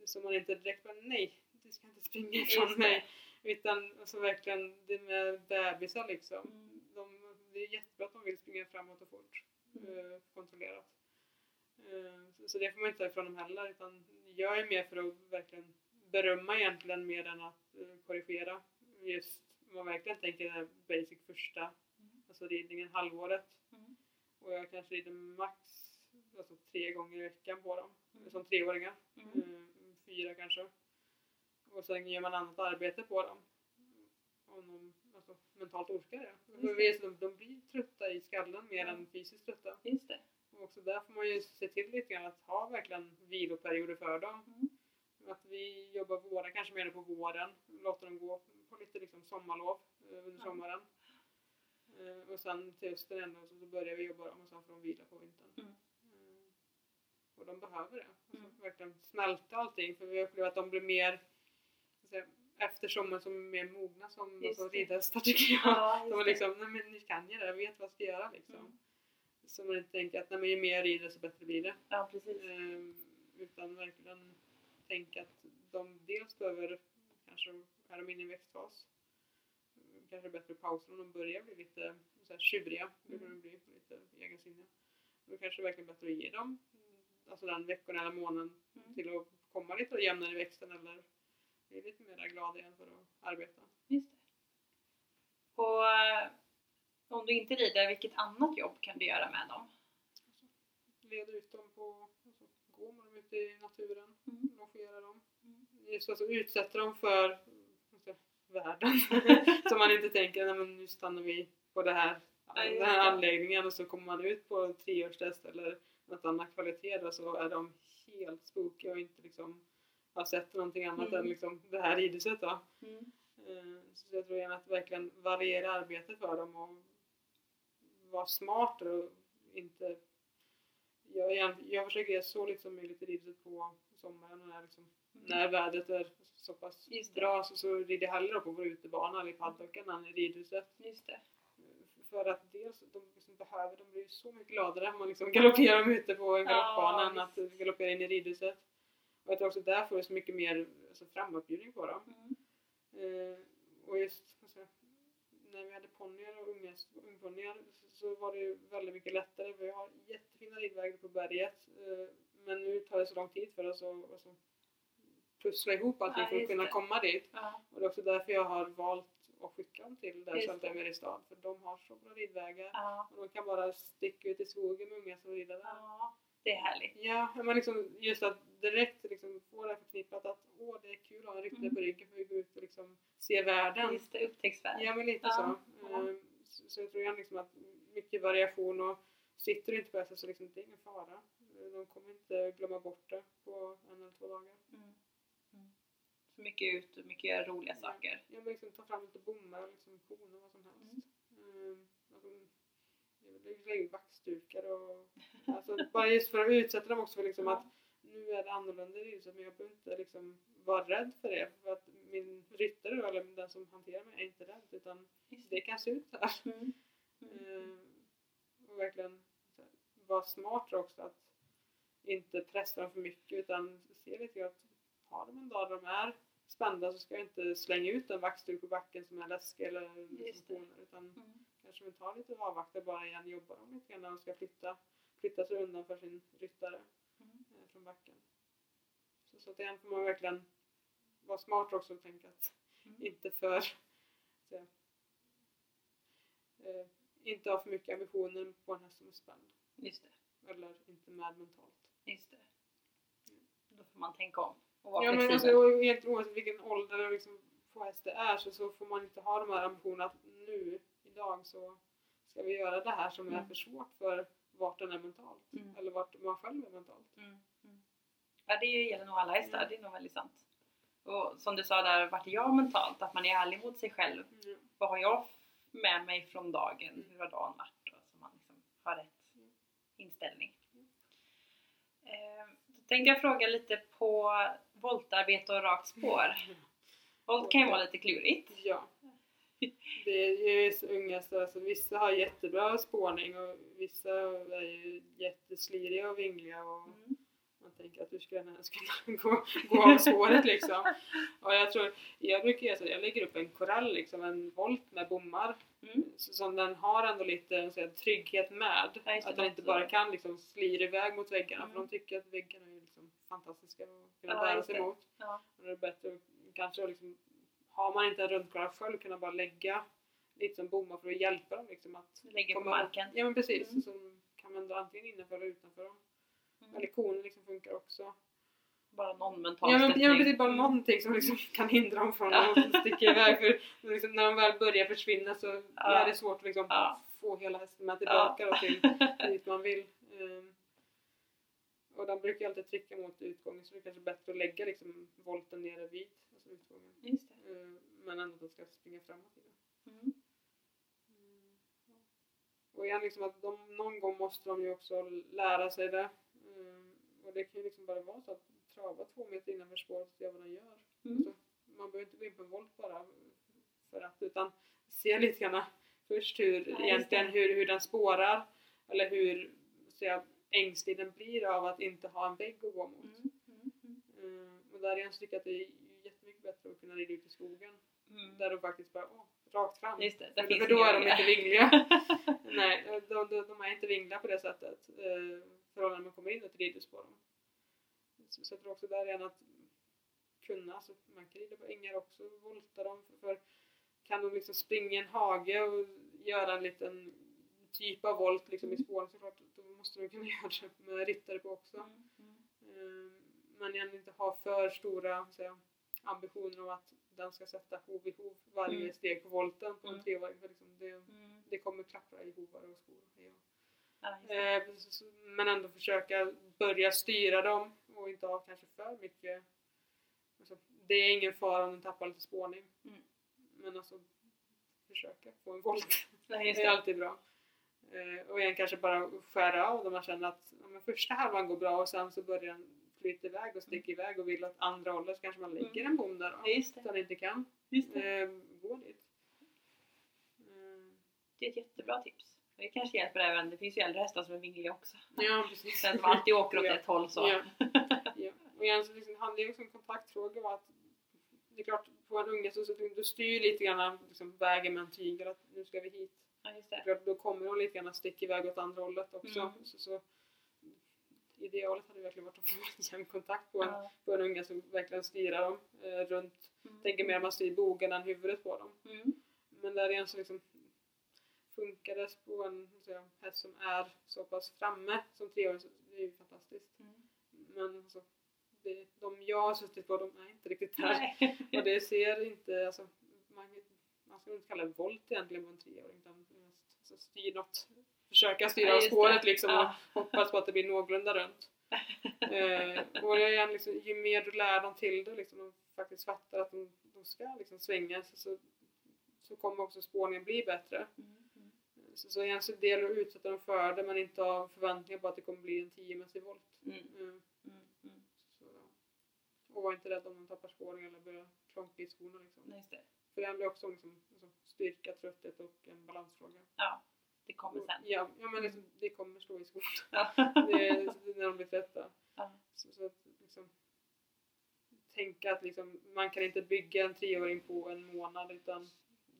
Så man inte direkt bara nej, du ska inte springa ifrån mig. Utan alltså verkligen det med bebisar liksom. Mm. De, det är jättebra att de vill springa framåt och fort. Mm. Eh, kontrollerat. Eh, så, så det får man inte ta ifrån dem heller. Utan jag är med för att verkligen berömma egentligen mer än att eh, korrigera. Just man verkligen tänker den basic första, Mm. alltså ridningen halvåret. Mm. Och jag kanske rider max alltså, tre gånger i veckan på dem. Mm. Som treåringar. Mm. Eh, fyra kanske. Och sen gör man annat arbete på dem. Om de alltså, mentalt orkar det. Just För vi de, de blir trötta i skallen mer än fysiskt trötta. Just det. Och också där får man ju se till lite grann att ha verkligen viloperioder för dem. Mm. Att vi jobbar våren, kanske mer på våren. Låter dem gå på lite liksom sommarlov eh, under sommaren. Eh, och sen till hösten ändå så, så börjar vi jobba dem och sen får de vila på vintern. Mm. Eh, och de behöver det. Alltså, Mm. Verkligen smälta allting för vi upplever att de blir mer så att säga, efter sommaren som är mer mogna som Just alltså, ridhästar tycker jag. Ja, De är liksom, nej men ni kan ju det, jag vet vad jag ska göra liksom. Mm. Så man inte tänker att nej, men ju mer jag rider så bättre blir det. Ja, precis. Ehm, utan verkligen tänka att de dels behöver, kanske är de inne i växtfas, mm, kanske bättre pauser om de börjar bli lite så här, tjuriga, det kan de bli lite egensinniga. Då kanske det är verkligen bättre att ge dem mm, alltså den veckan eller månaden Mm. till att komma lite jämnare i växten eller bli lite mer glada igen för att arbeta. Just det. Och eh, om du inte rider, vilket annat jobb kan du göra med dem? Leder ut dem på, alltså, gå med dem ute i naturen, Mm. longera dem. Mm. Just alltså utsätta dem för vad ska jag säga, världen. så man inte tänker att nu stannar vi på det här, den här anläggningen och så kommer man ut på treårstest eller något annat kvalitet och så är de helt spookiga och inte liksom har sett någonting annat Mm. än liksom det här ridhuset då. Mm. Eh, Så jag tror gärna att verkligen variera arbetet för dem och vara smart och inte... Jag, jag, försöker ge så lite som möjligt i ridhuset på sommaren när, liksom, när vädret är så pass bra så, så rider hellre på vår utebana eller i paddocken än i ridhuset. Just det. För att dels de liksom behöver, de blir så mycket gladare om man liksom galopperar dem ute på en Ja, än att galoppera in i ridhuset. Och jag tror också där får vi så mycket mer alltså, framåtbjudning på dem. Mm. Eh, och just säga, när vi hade ponnyer och ungponnyer så, så var det ju väldigt mycket lättare. Vi har jättefina ridvägar på berget. Eh, men nu tar det så lång tid för oss att alltså, pussla ihop allting Ja, för att kunna det. komma dit. Ja. Och det är också därför jag har valt att skicka dem till där Just som det. är i stad. För de har så bra ridvägar. Ja. Och de kan bara sticka ut i skogen med unga som rider där. ja, det är härligt. Ja, men liksom just att direkt liksom få det här förknippat att åh det är kul att ha en ryttare Mm. på ryggen för vi går ut och liksom ser världen. Just det, upptäcktsfärd. Ja men lite så. Ehm, så. Så jag tror igen liksom att mycket variation och sitter du inte på hästen så liksom, det är ingen fara. De kommer inte glömma bort det på en eller två dagar. Mm. Mm. Mycket ut och mycket göra roliga Ja. saker. Ja men liksom ta fram lite bommar, liksom koner, vad som helst. Mm. Det är ju vaxdukar och alltså, bara just för att utsätta dem också för liksom att nu är det annorlunda i huset men jag behöver inte liksom vara rädd för det. För att min ryttare eller den som hanterar mig är inte rädd utan det kan se ut så här. Mm. Mm. Ehm, och verkligen vara smart också att inte pressa dem för mycket utan se lite att har de en dag där de är spända så ska jag inte slänga ut en vaxduk på backen som är läskig eller koner, utan Mm. kanske vi tar lite och avvaktar bara igen, jobbar de lite grann när de ska flytta, flytta sig undan för sin ryttare Mm. eh, från backen. Så, så att igen får man verkligen vara smart också och tänka att Mm. inte för så, eh, inte ha för mycket ambitioner på en häst som är spänd. Just det. Eller inte med mentalt. Just det. Då får man tänka om och vara Ja men alltså egentligen oavsett vilken ålder och liksom på häst det är så, så får man inte ha de här ambitionerna att nu, idag så ska vi göra det här som är Mm. för svårt för vart den är mentalt. Mm. Eller vart man själv är mentalt. Mm, mm. Ja, det gäller nog alla hästar. Mm. Det är nog väldigt sant. Och som du sa där, vart är jag mentalt? Att man är ärlig mot sig själv. Mm. Vad har jag med mig från dagen? Hur har dagen varit? Och så man liksom har rätt inställning. Eh, då tänkte jag fråga lite på voltarbete och rakt spår. Volt kan ju vara lite klurigt. Ja. Det är ju så unga så alltså, vissa har jättebra spårning och vissa är ju jättesliriga och vingliga och Mm. man tänker att du skulle gärna skulle gå, gå av spåret liksom. Och jag tror, jag brukar göra så, jag lägger upp en korall liksom, en volt med bommar Mm. så, som den har ändå lite så här, trygghet med. Ja, att den inte bara kan liksom slira iväg mot väggarna Mm. för de tycker att väggarna är fantastiska att kunna Ja, bära sig mot. Ja. Och det är bättre att kanske liksom, har man inte en rundkorall själv kunna bara lägga lite som bommar för att hjälpa dem liksom att Lägger på marken. Ja men precis, Mm. så kan man dra antingen innanför eller utanför dem. Mm. Eller konen liksom funkar också. Bara någon mental Ja men, ja, men precis, bara någonting som liksom kan hindra dem från Ja. att sticka iväg. För liksom, när de väl börjar försvinna så Ja. är det svårt att liksom Ja. få hela hästen med tillbaka då till dit man vill. Ehm, och de brukar alltid trycka mot utgången så det är kanske bättre att lägga liksom volten nere vid alltså utgången. Just det. Ehm, men ändå att de ska springa framåt i det. Mm. Mm, ja. Och igen, liksom att de, någon gång måste de ju också lära sig det. Mm, och det kan ju liksom bara vara så att trava två meter innanför spåret och se vad den gör. Mm. Alltså, man behöver inte gå in på en volt bara för att, utan se lite grann först hur, just egentligen hur, hur den spårar eller hur så jag, ängslig den blir av att inte ha en vägg att gå mot. Mm. Mm. Mm. Och där så tycker jag att det är jättemycket bättre att kunna rida ut i skogen. Mm. Där de faktiskt bara, åh, rakt fram. Just det, där För, för då är de inte vingliga. Nej, de, de, de är inte vingliga på det sättet. Eh, förhållande när man kommer in och rider på dem. Så, så jag tror också där igen att kunna, alltså man kan rida på ängar också, volta dem. För, för kan de liksom springa i en hage och göra en liten typ av volt liksom i Mm. spåren så klart, då måste de kunna göra det med ryttare på också. Mm. Mm. Eh, men igen inte ha för stora jag, ambitioner om att den ska sätta hov i hov varje Mm. steg på volten på en Mm. treåring. För liksom det, Mm. det kommer klappra i hovar och skor. Ja. Eh, så- men ändå försöka börja styra dem och inte ha kanske för mycket. Alltså, det är ingen fara om den tappar lite spårning. Mm. Men alltså försöka få en volt. Det är alltid bra. Eh, och igen kanske bara skära av dem man känner att ja, första halvan går bra och sen så börjar den flyta iväg och sticka iväg och vill åt andra hållet så kanske man lägger Mm. en bom där då. Just Så det. den inte kan Just eh, gå dit. Eh, Det är ett jättebra tips. Det kanske hjälper även, det finns ju äldre hästar som är vingliga också. ja precis. Så att de alltid åker åt Ja. ett håll så. Ja. ja. Och igen så liksom, handlar det också om kontaktfråga och att det är klart på en unge så, så du, du styr lite grann liksom, vägen med en tygel att nu ska vi hit. Ja, Då kommer hon lite grann sticka iväg åt andra hållet också. Mm. Så, så, idealet hade verkligen varit att få en jämn kontakt på en, Ja. på en unge som verkligen styrar dem eh, runt. Mm. Tänker mer att man styr bogen än huvudet på dem. Mm. Men där igen så liksom funkar det på en så att häst som är så pass framme som treåring så det är ju fantastiskt. Mm. Men alltså, det, de jag har suttit på de är inte riktigt där. Och det ser inte, alltså, man, man ska inte kalla det volt egentligen på en treåring utan så styr något, försöka styra Ja, spåret det. liksom Ja. och hoppas på att det blir någorlunda runt. eh, och igen, liksom, ju mer du lär dem till det, liksom, de faktiskt fattar att de, de ska liksom svänga så, så, så kommer också spårningen bli bättre. Mm. Mm. Så, så igen så det gäller att utsätta dem för det men inte ha förväntningar på att det kommer bli en 10-mässig volt. Mm. Eh, Mm. Mm. så. Och var inte rädd om de tappar spårning eller börjar klonka i skorna. Liksom. Nej. För det handlar också om liksom, alltså, styrka, trötthet och en balansfråga. Ja, det kommer Och- sen. Ja, ja men liksom, det kommer slå i. Ja. är, är när de blir trötta. Ja. Så, så att, liksom, tänka att liksom, man kan inte bygga en treåring på en månad utan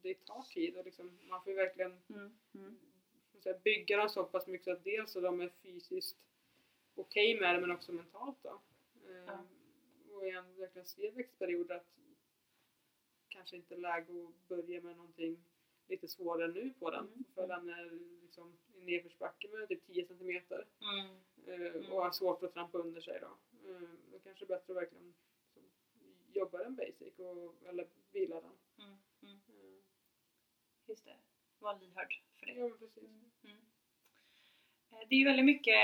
det tar tid och liksom, man får verkligen Mm. Mm. så bygga dem så pass mycket så att dels så de är fysiskt okej med det men också mentalt då. Ehm, Ja. Och igen verkligen se växtperioder att kanske inte läge att börja med någonting lite svårare nu på den. Mm. För den är liksom i nedförsbacke med typ 10 centimeter. Mm. eh, och har svårt att trampa under sig då. Eh, då kanske det är bättre att verkligen liksom, jobba den basic och, eller vila den. Mm. Mm. Eh, Just det. Var lyhörd för det. ja precis. Mm. Mm. Det är ju väldigt mycket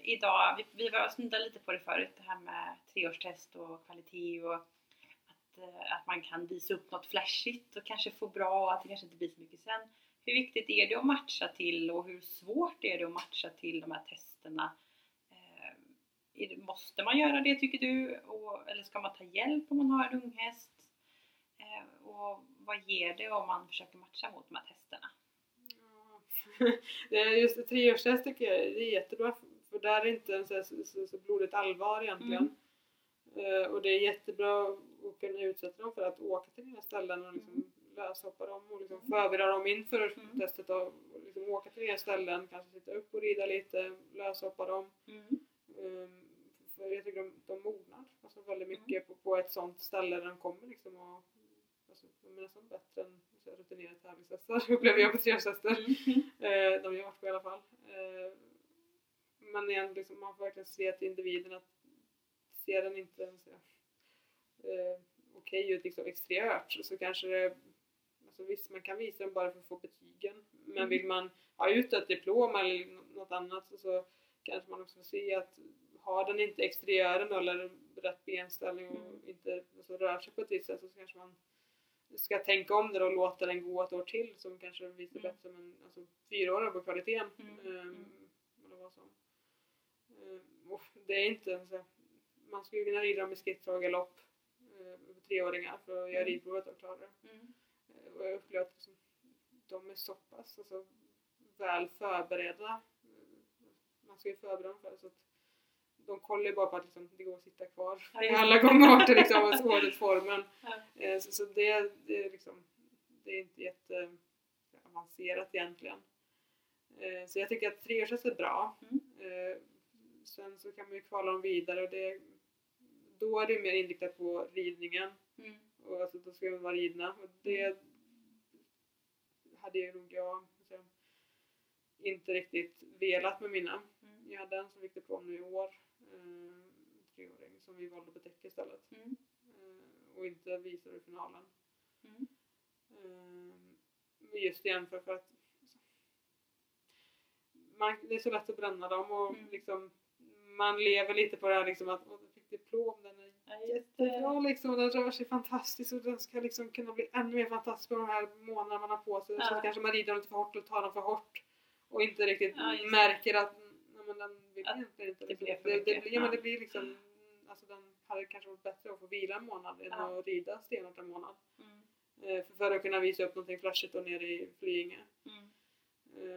idag, vi, vi var snuddat lite på det förut, det här med treårstest och kvalitet och att, eh, att man kan visa upp något flashigt och kanske få bra och att det kanske inte blir så mycket sen. Hur viktigt är det att matcha till och hur svårt är det att matcha till de här testerna? Eh, det, måste man göra det tycker du? Och, eller ska man ta hjälp om man har en ung häst? Eh, och vad ger det om man försöker matcha mot de här testerna? Ja. Det är Just det, treårstest tycker jag det är jättebra för- där är det inte så, så, så, blodigt allvar egentligen. Eh, och det är jättebra att kunna utsätta dem för att åka till nya ställen och liksom löshoppa dem och liksom Mm. förbereda dem inför Mm. testet och och liksom åka till nya ställen, kanske sitta upp och rida lite, löshoppa dem. Mm. Um, för jag tycker de, de mognar alltså väldigt Mm. mycket på, på ett sånt ställe där de kommer liksom och alltså, de är nästan bättre än rutinerade tävlingshästar upplever jag på treårshästar. Mm. Eh, de jag varit på i alla fall. Eh, men igen, liksom, man får verkligen se till individen att ser den inte ens eh, okej ut liksom exteriört så kanske det alltså visst man kan visa den bara för att få betygen men Mm. vill man ha ut ett diplom eller nå- något annat så, så kanske man också får se att har den inte exteriören eller rätt benställning och Mm. inte alltså, rör sig på ett visst sätt så kanske man ska tänka om det och låta den gå ett år till som kanske visar Mm. bättre men alltså fyra år på kvaliteten. Mm. Ehm, Mm. Eller vad som. Ehm, det är inte så här- man skulle kunna rida skrittdrag-galopp eh, för treåringar för att göra Mm. ridprovet och klara det. Mm. Eh, och jag upplever att liksom, de är så pass alltså, väl förberedda. Eh, Man ska ju förbereda dem för det så att de kollar ju bara på att liksom, det går att sitta kvar Ja, alla gångarter liksom, och årets formen. Ja. Eh, Så, så det, det, är liksom, det är inte jätte avancerat egentligen. Så jag tycker att treårshäst är bra. Mm. Sen så kan man ju kvala dem vidare och det, då är det mer inriktat på ridningen. Mm. Och alltså, då ska de vara ridna. Och det hade ju nog jag alltså, inte riktigt velat med mina. Mm. Jag hade en som fick diplom nu i år, eh, treåring, som vi valde på däck istället. Mm. Eh, och inte visade i finalen. Mm. Eh, just igen för, för att man, det är så lätt att bränna dem och Mm. liksom man lever lite på det här liksom att åh, du fick diplom, den är Ja, det. jättebra liksom och den rör sig fantastiskt och den ska liksom kunna bli ännu mer fantastisk på de här månaderna man har på sig. Ja. Så kanske man rider lite för hårt eller tar dem för hårt och inte riktigt Ja, det. märker att nej, men den vill egentligen inte. det liksom. blev för det, det, blir, ja. men Ja. det blir liksom alltså den hade kanske varit bättre att få vila en månad än Ja. att rida stenhårt en månad. Mm. Eh, för, för att kunna visa upp någonting flashigt och nere i Flyinge. Mm.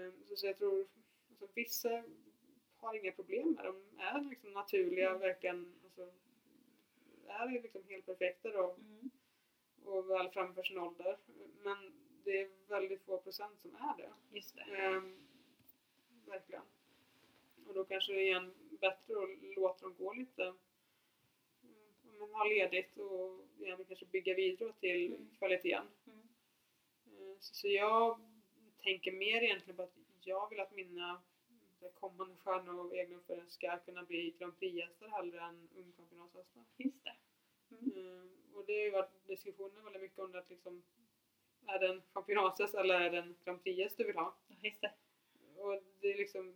Eh, så, så jag tror alltså, vissa har inga problem med dem. är liksom naturliga Mm. verkligen. Alltså, är liksom helt perfekta då Mm. och väl framför sin ålder. Men det är väldigt få procent som är det. Just det. Ehm, verkligen. Och då kanske det är igen bättre att låta dem gå lite om man har ledigt och igen kanske bygga vidare till Mm. kvaliteten. Mm. Eh, Så, så jag tänker mer egentligen på att jag vill att mina kommande stjärnor och egna uppfödare ska kunna bli Grand Prix-hästar hellre än ungchampionatshästar. Just det. Mm. Eh, Och det har ju varit diskussioner väldigt mycket om det att liksom är det en championatshäst eller är det en Grand Prix-häst du vill ha? Ja, Just det. Och det är liksom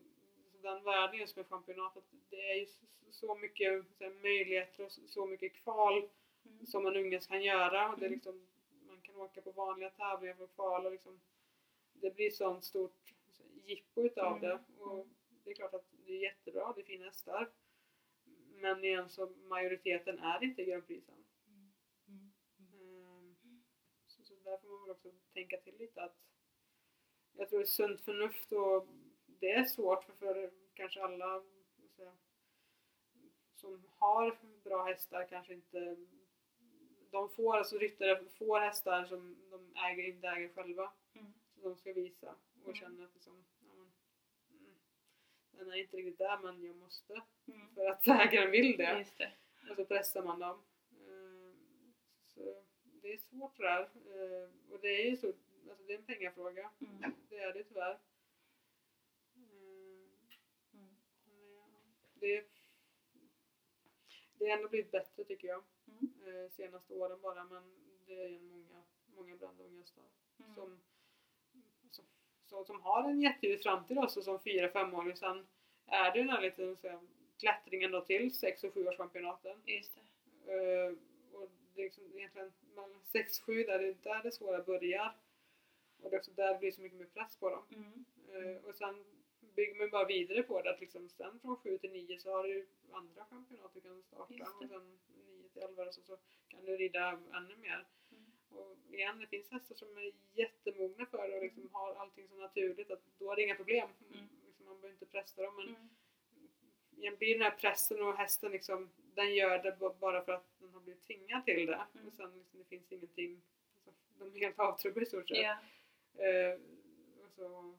den världen just med championatet, det är ju så- mycket så här, möjligheter och så- mycket kval Mm. som en unge kan göra. Och det är Mm. liksom, man kan åka på vanliga tävlingar för kval och liksom, det blir sånt stort jippo utav Mm. det. Och det är klart att det är jättebra, det fina hästar. Men igen så majoriteten är inte Grand Prix sen. Mm. Mm. Så, så där får man väl också tänka till lite att jag tror det är sunt förnuft och det är svårt för, för kanske alla säga, som har bra hästar kanske inte de får, alltså ryttare får hästar som de äger, inte äger själva. Mm. Så de ska visa och Mm. känna att liksom, den är inte riktigt där men jag måste Mm. för att ägaren vill det. Det. Och så pressar man dem. Eh, Så det är svårt det där. Eh, Och det är ju så, alltså det är en pengafråga. Mm. Det är det tyvärr. Mm. Det, det har ändå blivit bättre tycker jag. Mm. Senaste åren bara men det är ju många, många bland unga hästar Mm. som, som, som, har en jätteljus framtid också som 4-5-åring. Sen är det den här lite så klättringen då till 6 och 7-årschampionaten. Just det. Eh, och det är liksom egentligen mellan 6-7 där det, där det svåra börjar. Och det är också där det blir så mycket mer press på dem. Mm. Eh, och sen bygger man bara vidare på det att liksom sen från 7 till 9 så har du andra championat du kan starta och sen 9 till 11 så, så kan du rida ännu mer. Mm. Och igen, det finns hästar som är jättemogna för det och liksom har allting så naturligt att då är det inga problem. Mm. Liksom, man behöver inte pressa dem men Mm. blir den här pressen och hästen liksom, den gör det bara för att den har blivit tvingad till det. Mm. Och sen liksom, det finns ingenting, alltså, de är helt avtrubbade i stort sett. Ja. Eh, och så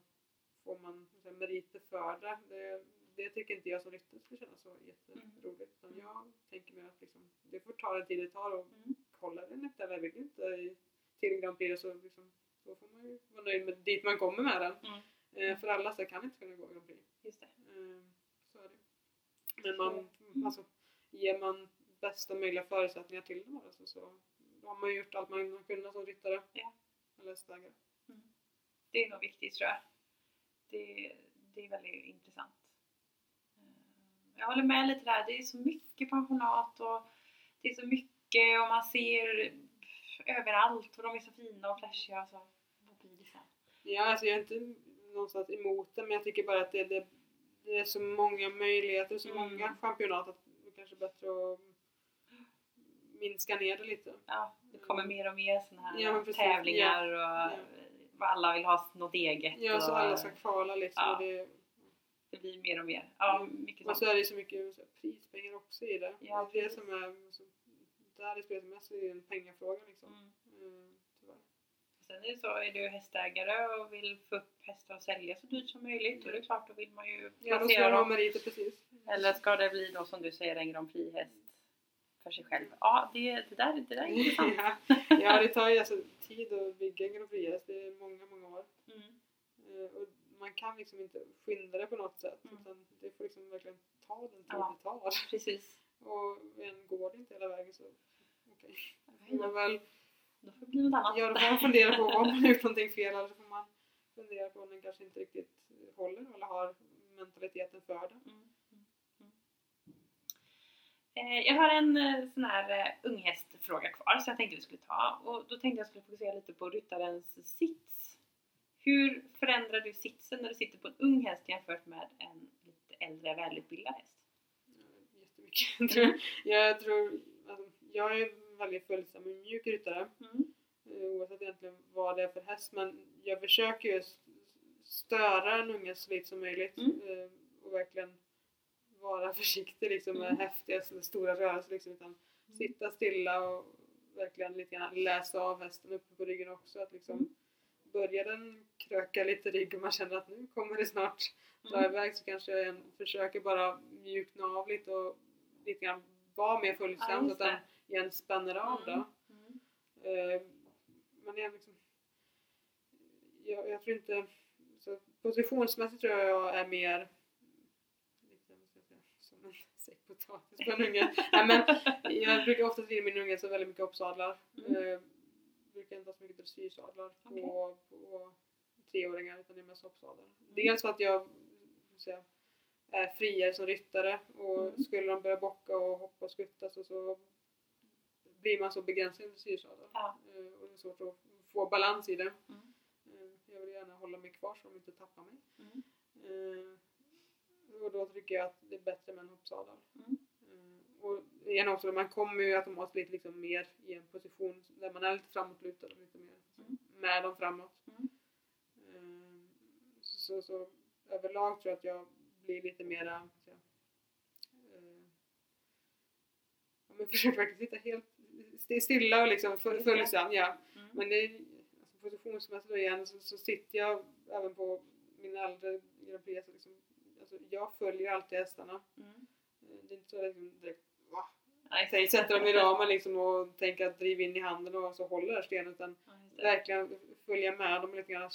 får man så meriter för det. det. Det tycker inte jag som ryttare skulle kännas så jätteroligt. Utan Mm. jag tänker mig att liksom, det får ta den tid det tar och Mm. Inte eller vill inte till Grand Prix så liksom, då får man ju vara nöjd med dit man kommer med den. Mm. Eh, för alla så kan inte kunna gå Grand Prix. Just det. Eh, så är det. Men man, Mm. alltså, ger man bästa möjliga förutsättningar till dem alltså, så har man ju gjort allt man har kunnat som ryttare. Ja. Eller hästägare. Det är nog viktigt tror jag. Det, det är väldigt intressant. Eh, Jag håller med lite där. Det är så mycket pensionat och det är så mycket och man ser överallt och de är så fina och flashiga. Så vad blir det sen? Ja, alltså jag är inte någonstans emot det men jag tycker bara att det, det, det är så många möjligheter så Mm. många championat att det kanske är bättre att minska ner det lite. Ja, det kommer mer och mer sådana här Ja, tävlingar och Ja. alla vill ha något eget. Ja, så och alla ska kvala liksom. Ja. Och det, Det blir mer och mer. Ja, mycket och så är det så mycket så prispengar också i det. Ja, det är det som är, så, det spelar mest är en pengafråga liksom. Mm. Mm, tyvärr. Sen är det så, är du hästägare och vill få upp hästar och sälja så dyrt som möjligt, då är det klart, då vill man ju Ja, då ska placera ha dem. meriter precis. Eller ska det bli då som du säger en Grand Prix-häst för sig själv? Ja, det, det, där, det där är intressant. ja, ja, det tar ju alltså tid att bygga en Grand Prix-häst. Det är många, många år. Mm. Eh, Och man kan liksom inte skynda det på något sätt. Mm. Utan det får liksom verkligen ta den tid Ja. det tar. Precis. Och en går det inte hela vägen så okej. Får man Då väl, får det bli något annat. ja, då får man fundera på om man gjort någonting fel eller så får man fundera på om den kanske inte riktigt håller eller har mentaliteten för det. Mm. Mm. Mm. Eh, Jag har en eh, sån här eh, unghästfråga kvar så jag tänkte vi skulle ta och då tänkte jag skulle fokusera lite på ryttarens sits. Hur förändrar du sitsen när du sitter på en ung häst jämfört med en lite äldre välutbildad häst? Jättemycket tror jag. Jag tror, alltså, jag är väldigt följsam och mjuk ryttare. Mm. eh, oavsett egentligen vad det är för häst men jag försöker ju störa en unge så lite som möjligt Mm. eh, och verkligen vara försiktig liksom med Mm. häftiga så stora rörelser liksom, utan sitta stilla och verkligen lite grann läsa av hästen uppe på ryggen också att liksom Mm. börjar den kröka lite rygg och man känner att nu kommer det snart dra Mm. iväg så kanske jag försöker bara mjukna av lite och lite grann vara mer Ja, följsam så just att den. Igen spänner av då. Mm. Mm. Eh, men jag, liksom, jag, jag tror inte... Så positionsmässigt tror jag jag är mer som en säck potatis på en unge. Nej, men jag brukar ofta rida min unge så väldigt mycket hoppsadlar. Mm. Eh, brukar inte ha så mycket dressyrsadlar på, på treåringar utan det är mest hoppsadlar. Dels för att jag så att säga, är friare som ryttare och Mm. skulle de börja bocka och hoppa och skutta så, så blir man så begränsad i dressyrsadlar. Ja. Eh, och det är svårt att få balans i det. Mm. Eh, jag vill gärna hålla mig kvar så de inte tappar mig. Mm. Eh, och då tycker jag att det är bättre med en hoppsadel. Mm. Och igen också, man kommer ju automatiskt lite liksom mer i en position där man är lite framåtlutad och lite mer Mm. med dem framåt. Mm. Så, så överlag tror jag att jag blir lite mera så, att säga, ja, men försöker verkligen sitta helt st- stilla och liksom det. följsam. Ja. Mm. Men det är, alltså positionsmässigt igen så, så sitter jag även på min äldre Grand Prix. Så liksom, alltså jag följer alltid hästarna. Mm. Eh, Det är inte så liksom direkt va? Nej, sätter dem i ramen liksom och tänker att driva in i handen och så håller där stenen. Utan Ja, det. verkligen följa med dem lite grann,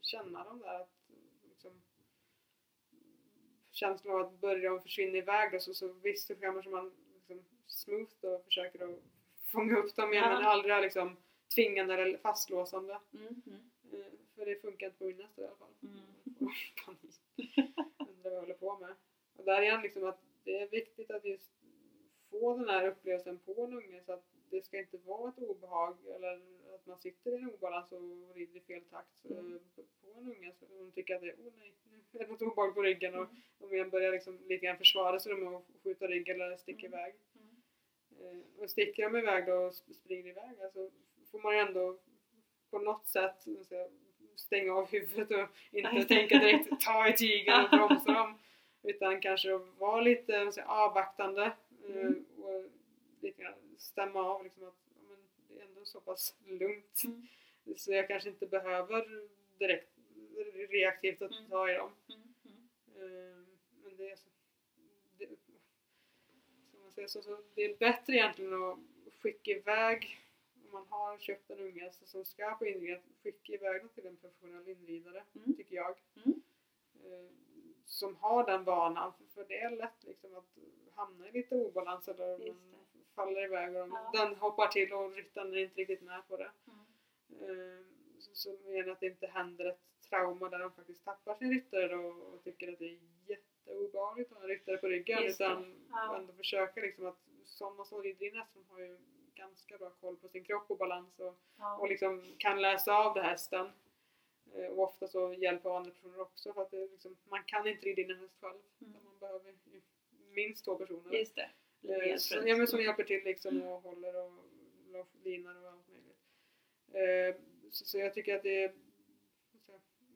känna dem där. Att, liksom, känslan av att börja och försvinna iväg då, så, så visst så kanske man liksom, smooth då försöker att fånga upp dem igen Ja. men aldrig liksom tvingande eller fastlåsande. Mm. Mm. För det funkar inte på min nästa i alla fall. Mm. Jag panik. Undrar vad jag håller på med. Och där igen liksom att det är viktigt att just få den här upplevelsen på en unge så att det ska inte vara ett obehag eller att man sitter i en obalans och rider i fel takt Mm. på en unge. Så de tycker att det är, åh nej, nu är det något obehag på ryggen och Mm. om igen börjar liksom lite grann försvara sig med att skjuta rygg eller sticka Mm. iväg. Eh, Och sticker de iväg då och sp- springer iväg alltså får man ju ändå på något sätt säga, stänga av huvudet och inte tänka direkt ta i tygen och bromsa dem. Utan kanske vara lite säga, avvaktande eh, Mm. och lite grann stämma av liksom att men det är ändå så pass lugnt. Mm. Så jag kanske inte behöver direkt reaktivt att Mm. ta i dem. Mm. Mm. Eh, Men det är så, säger så, så det är bättre egentligen att skicka iväg om man har köpt en unge som ska på inridning, skicka iväg den till en professionell inridare, Mm. tycker jag. Mm. Eh, Som har den vanan, för, för det är lätt liksom att hamna i lite obalans eller man faller iväg och Ja. den hoppar till och ryttaren är inte riktigt med på det. Mm. Eh, Så, så menar att det inte händer ett trauma där de faktiskt tappar sin ryttare och, och tycker att det är jätteobehagligt att ha en ryttare på ryggen Just utan Ja. ändå försöka liksom att sådana som rider in hästen har ju ganska bra koll på sin kropp och balans och, Ja. och liksom kan läsa av det hästen. Eh, Och ofta så hjälper andra personer också för att liksom, man kan inte rida in en häst själv. Mm. Man behöver minst två personer. Just det. Eh, runt. ja, men som hjälper till liksom och håller och, och linar och allt möjligt. Eh, så, så jag tycker att det är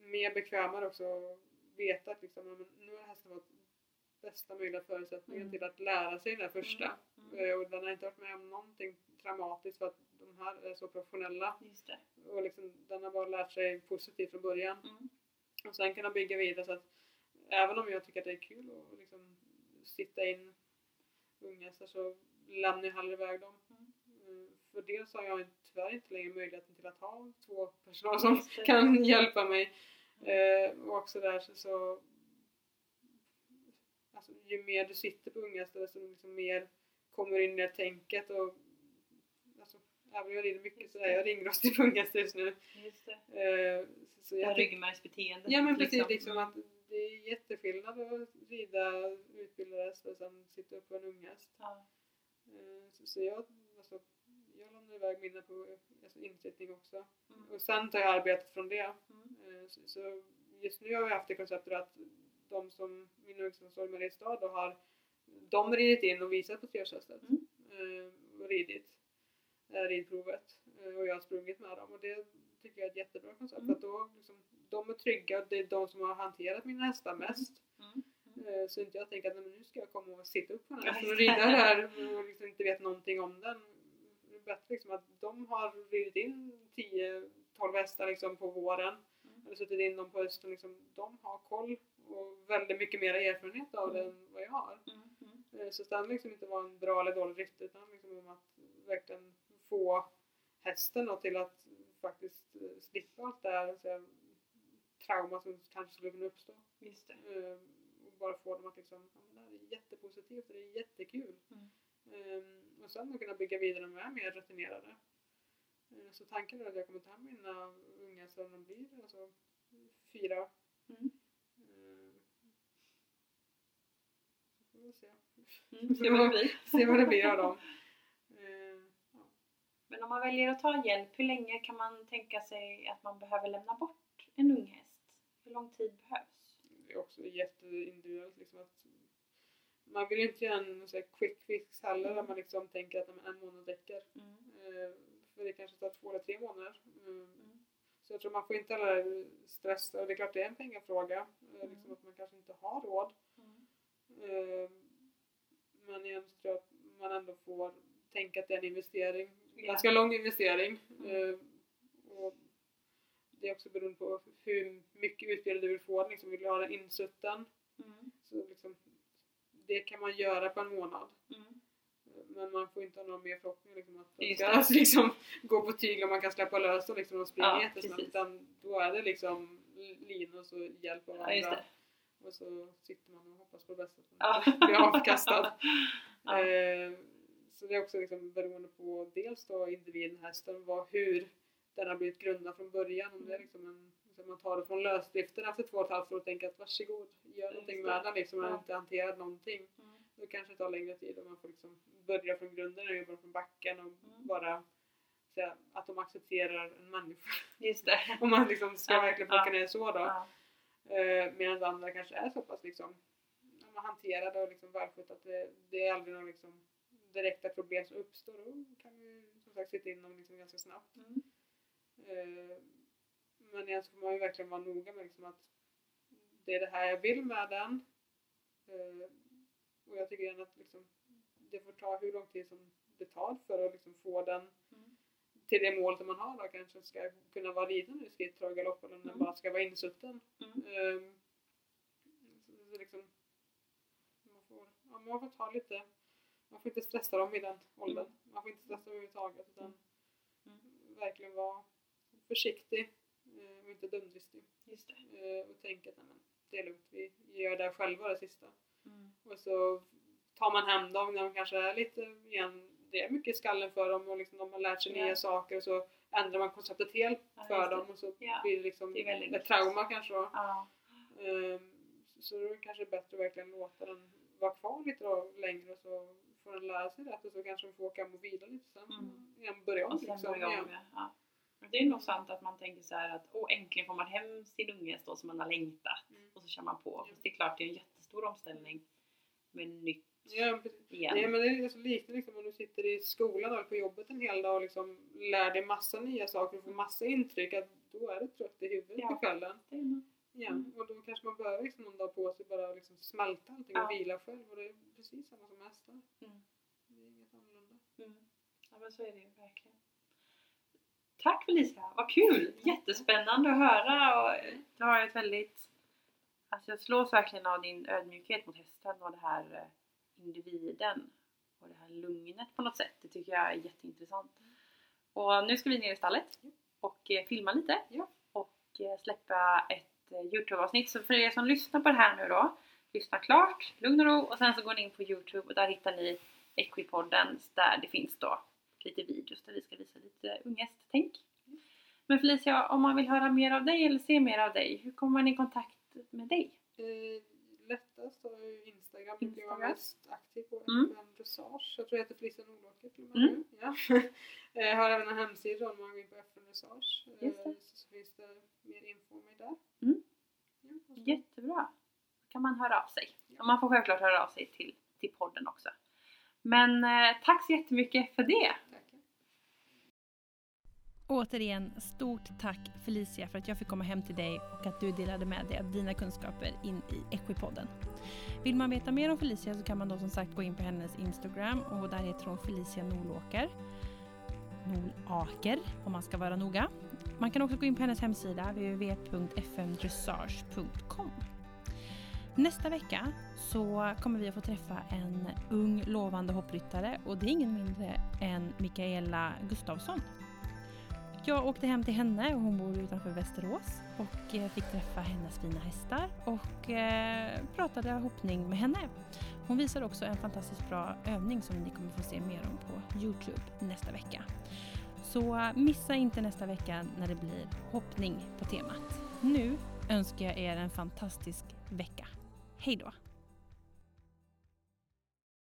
mer bekvämare också veta att liksom, men nu har hästen fått bästa möjliga förutsättningen Mm. till att lära sig den här första. Mm. Mm. Och den har inte varit med om någonting traumatiskt för att de här är så professionella. Och liksom, den har bara lärt sig positivt från början. Mm. Och sen kunna bygga vidare så att även om jag tycker att det är kul att liksom sitta in unghästar så lämnar jag hellre iväg dem. Mm. Eh, För dels har jag tyvärr inte längre möjligheten till att ha två personer som kan hjälpa mig. Eh, och också där så, så alltså, ju mer du sitter på unghästar desto liksom mer kommer in i det tänket och alltså, även jag rider mycket så är jag ringrostig på unghästar just nu. Just. Eh, så, så Ja, jag men precis, liksom att det är jätteskillnad att rida utbildad häst och sen sitta upp på en unghäst. Ja. Eh, Så, så jag, lämnar iväg mina på alltså, insittning också. Mm. Och sen tar jag arbetet från det. Mm. Eh, Så, så just nu har vi haft det konceptet att de som, min unge som står i Mariestad har de ridit in och visat på trehjulshästet. Mm. Eh, och ridit eh, ridprovet. Och jag har sprungit med dem och det tycker jag är ett jättebra koncept. Mm. Att då, liksom, de är trygga och det är de som har hanterat mina hästar mest. Mm. Så inte jag tänker att "Nej, men nu ska jag komma och sitta upp på den här och rida där och liksom inte vet någonting om den. Bättre liksom att de har ridit in 10-12 hästar liksom på våren Mm. eller suttit in dem på hösten. Liksom, de har koll och väldigt mycket mer erfarenhet av det Mm. än vad jag har. Mm. Mm. Eh, Så handlar liksom inte vara en bra eller dålig ryttare utan liksom om att verkligen få hästen då till att faktiskt eh, slippa allt det här så här, trauma som kanske skulle kunna uppstå. Just det. Eh, och bara få dem att liksom, ja, men det här är jättepositivt och det är jättekul. Mm. Eh, och sen kunna bygga vidare är mer rutinerade. Eh, så tanken är att jag kommer ta hem mina unga så de blir alltså fyra. Mm. Eh, så får vi se. Mm. Se vad det blir. se vad det blir av dem. Eh, ja. Men om man väljer att ta hjälp, hur länge kan man tänka sig att man behöver lämna bort en ung häst? Hur lång tid behövs? Det är också jätteindividuellt. Liksom att man vill ju inte göra en så här, quick fix heller där man liksom tänker att en månad räcker. Mm. Eh, för det kanske tar två eller tre månader. Mm. Mm. Så jag tror man får inte heller stressa. Och det är klart det är en pengafråga. Eh, Mm. liksom att man kanske inte har råd. Mm. Eh, men så tror jag att man ändå får tänka att det är en investering. Ja. Ganska lång investering. Mm. Och det är också beroende på hur mycket utbildning du vill få. Liksom, vill du ha den insutten Mm. så liksom, det kan man göra på en månad. Mm. Men man får inte ha någon mer förhoppning liksom, att de ska alltså, liksom, gå på tygel och man kan släppa lös och liksom, de springer Ja, jättesnabbt. Utan då är det liksom linus och hjälp av Ja, varandra. det. Och så sitter man och hoppas på det bästa. Ja. Blir avkastad. Ja. Eh, så det är också liksom beroende på dels då individen, hästen, vad, hur den har blivit grundad från början. Om det är liksom en, liksom man tar det från lösdriften efter två och ett halvt år och tänker att varsågod, gör någonting med den liksom. Man har inte hanterat någonting. Mm. Då kanske det tar längre tid och man får liksom börja från grunden och jobba från backen och Mm. bara säga att de accepterar en människa. Just det. Om man liksom ska Ja, verkligen plocka ja. ner så då. Ja. Eh, Medan andra kanske är så pass liksom, hanterade och liksom välskött att det, det är aldrig några liksom, direkta problem som uppstår. Då kan vi som sagt sitta in dem liksom ganska snabbt. Mm. Eh, men igen så får man ju verkligen vara noga med liksom att det är det här jag vill med den. Eh, och jag tycker gärna att liksom, det får ta hur lång tid som det tar för att liksom få den Mm. till det målet man har då kanske ska kunna vara riden i skritt, trav, galopp eller om den Mm. bara ska vara insutten. Mm. Ehm, så är liksom, man, får, ja, man får ta lite, man får inte stressa dem i den åldern. Man får inte stressa överhuvudtaget utan Mm. verkligen vara försiktig eh, och inte dumdristig. Just det. Eh, och tänka att nej, men, det är lugnt, vi gör det själva det sista. Mm. Och så tar man hem dem när de kanske är lite igen, det är mycket i skallen för dem och liksom de har lärt sig Ja. nya saker och så ändrar man konceptet helt Ja, för dem och så Ja. blir det liksom Det är ett trauma kanske då. Ja. Ehm, så då är det kanske bättre att verkligen låta den vara kvar lite då, längre så får den lära sig rätt och så kanske den får åka hem och vila lite sen. Mm. Igen börja om Och sen liksom. börja om. Ja. Det är nog sant att man tänker så här att åh, äntligen får man hem sin unge då som man har längtat. Mm. Och så kör man på. Ja. Fast det är klart det är en jättestor omställning med nytt Ja, igen. Nej, men det är så lite liksom om du sitter i skolan eller på jobbet en hel dag och liksom lär dig massa nya saker och får massa intryck att då är du trött i huvudet Ja. på kvällen. Nog- Ja. Mm. Och då kanske man behöver liksom någon dag på sig bara liksom smälta allting Ja. och vila själv och det är precis samma som hästar. Mm. Det är inget annorlunda. Mm. Ja men så är det ju verkligen. Tack Felicia, vad kul! Jättespännande att höra och du har ett väldigt... Alltså jag slås verkligen av din ödmjukhet mot hästen och det här eh, individen och det här lugnet på något sätt. Det tycker jag är jätteintressant. Och nu ska vi ner i stallet och eh, filma lite Ja. och eh, släppa ett eh, Youtube-avsnitt. Så för er som lyssnar på det här nu då, lyssna klart, lugn och ro och sen så går ni in på Youtube och där hittar ni Equipodden där det finns då lite videos där vi ska visa lite unghästtänk. Men Felicia, om man vill höra mer av dig eller se mer av dig, hur kommer man i kontakt med dig? Eh, lättast har ju Instagram, brukar jag vara Instagram. mest aktiv på. Mm. Dressage. Jag tror jag heter Felicia Nordåker till och med Mm. Ja. Jag har även en hemsida om man går in på FM Dressage. Eh. Så finns det mer info om mig där. Mm. Ja, Jättebra! Då kan man höra av sig. Ja. Och man får självklart höra av sig till, till podden också. Men eh, tack så jättemycket för det! Återigen, stort tack Felicia för att jag fick komma hem till dig och att du delade med dig av dina kunskaper in i Equipodden. Vill man veta mer om Felicia så kan man då som sagt gå in på hennes Instagram och där heter hon Felicia Nolåker. Nolaker om man ska vara noga. Man kan också gå in på hennes hemsida www.fmdressage.com. Nästa vecka så kommer vi att få träffa en ung lovande hoppryttare och det är ingen mindre än Mikaela Gustavsson. Jag åkte hem till henne och hon bor utanför Västerås och eh, fick träffa hennes fina hästar och eh, pratade hoppning med henne. Hon visar också en fantastiskt bra övning som ni kommer få se mer om på Youtube nästa vecka. Så eh, missa inte nästa vecka när det blir hoppning på temat. Nu önskar jag er en fantastisk vecka. Hej då!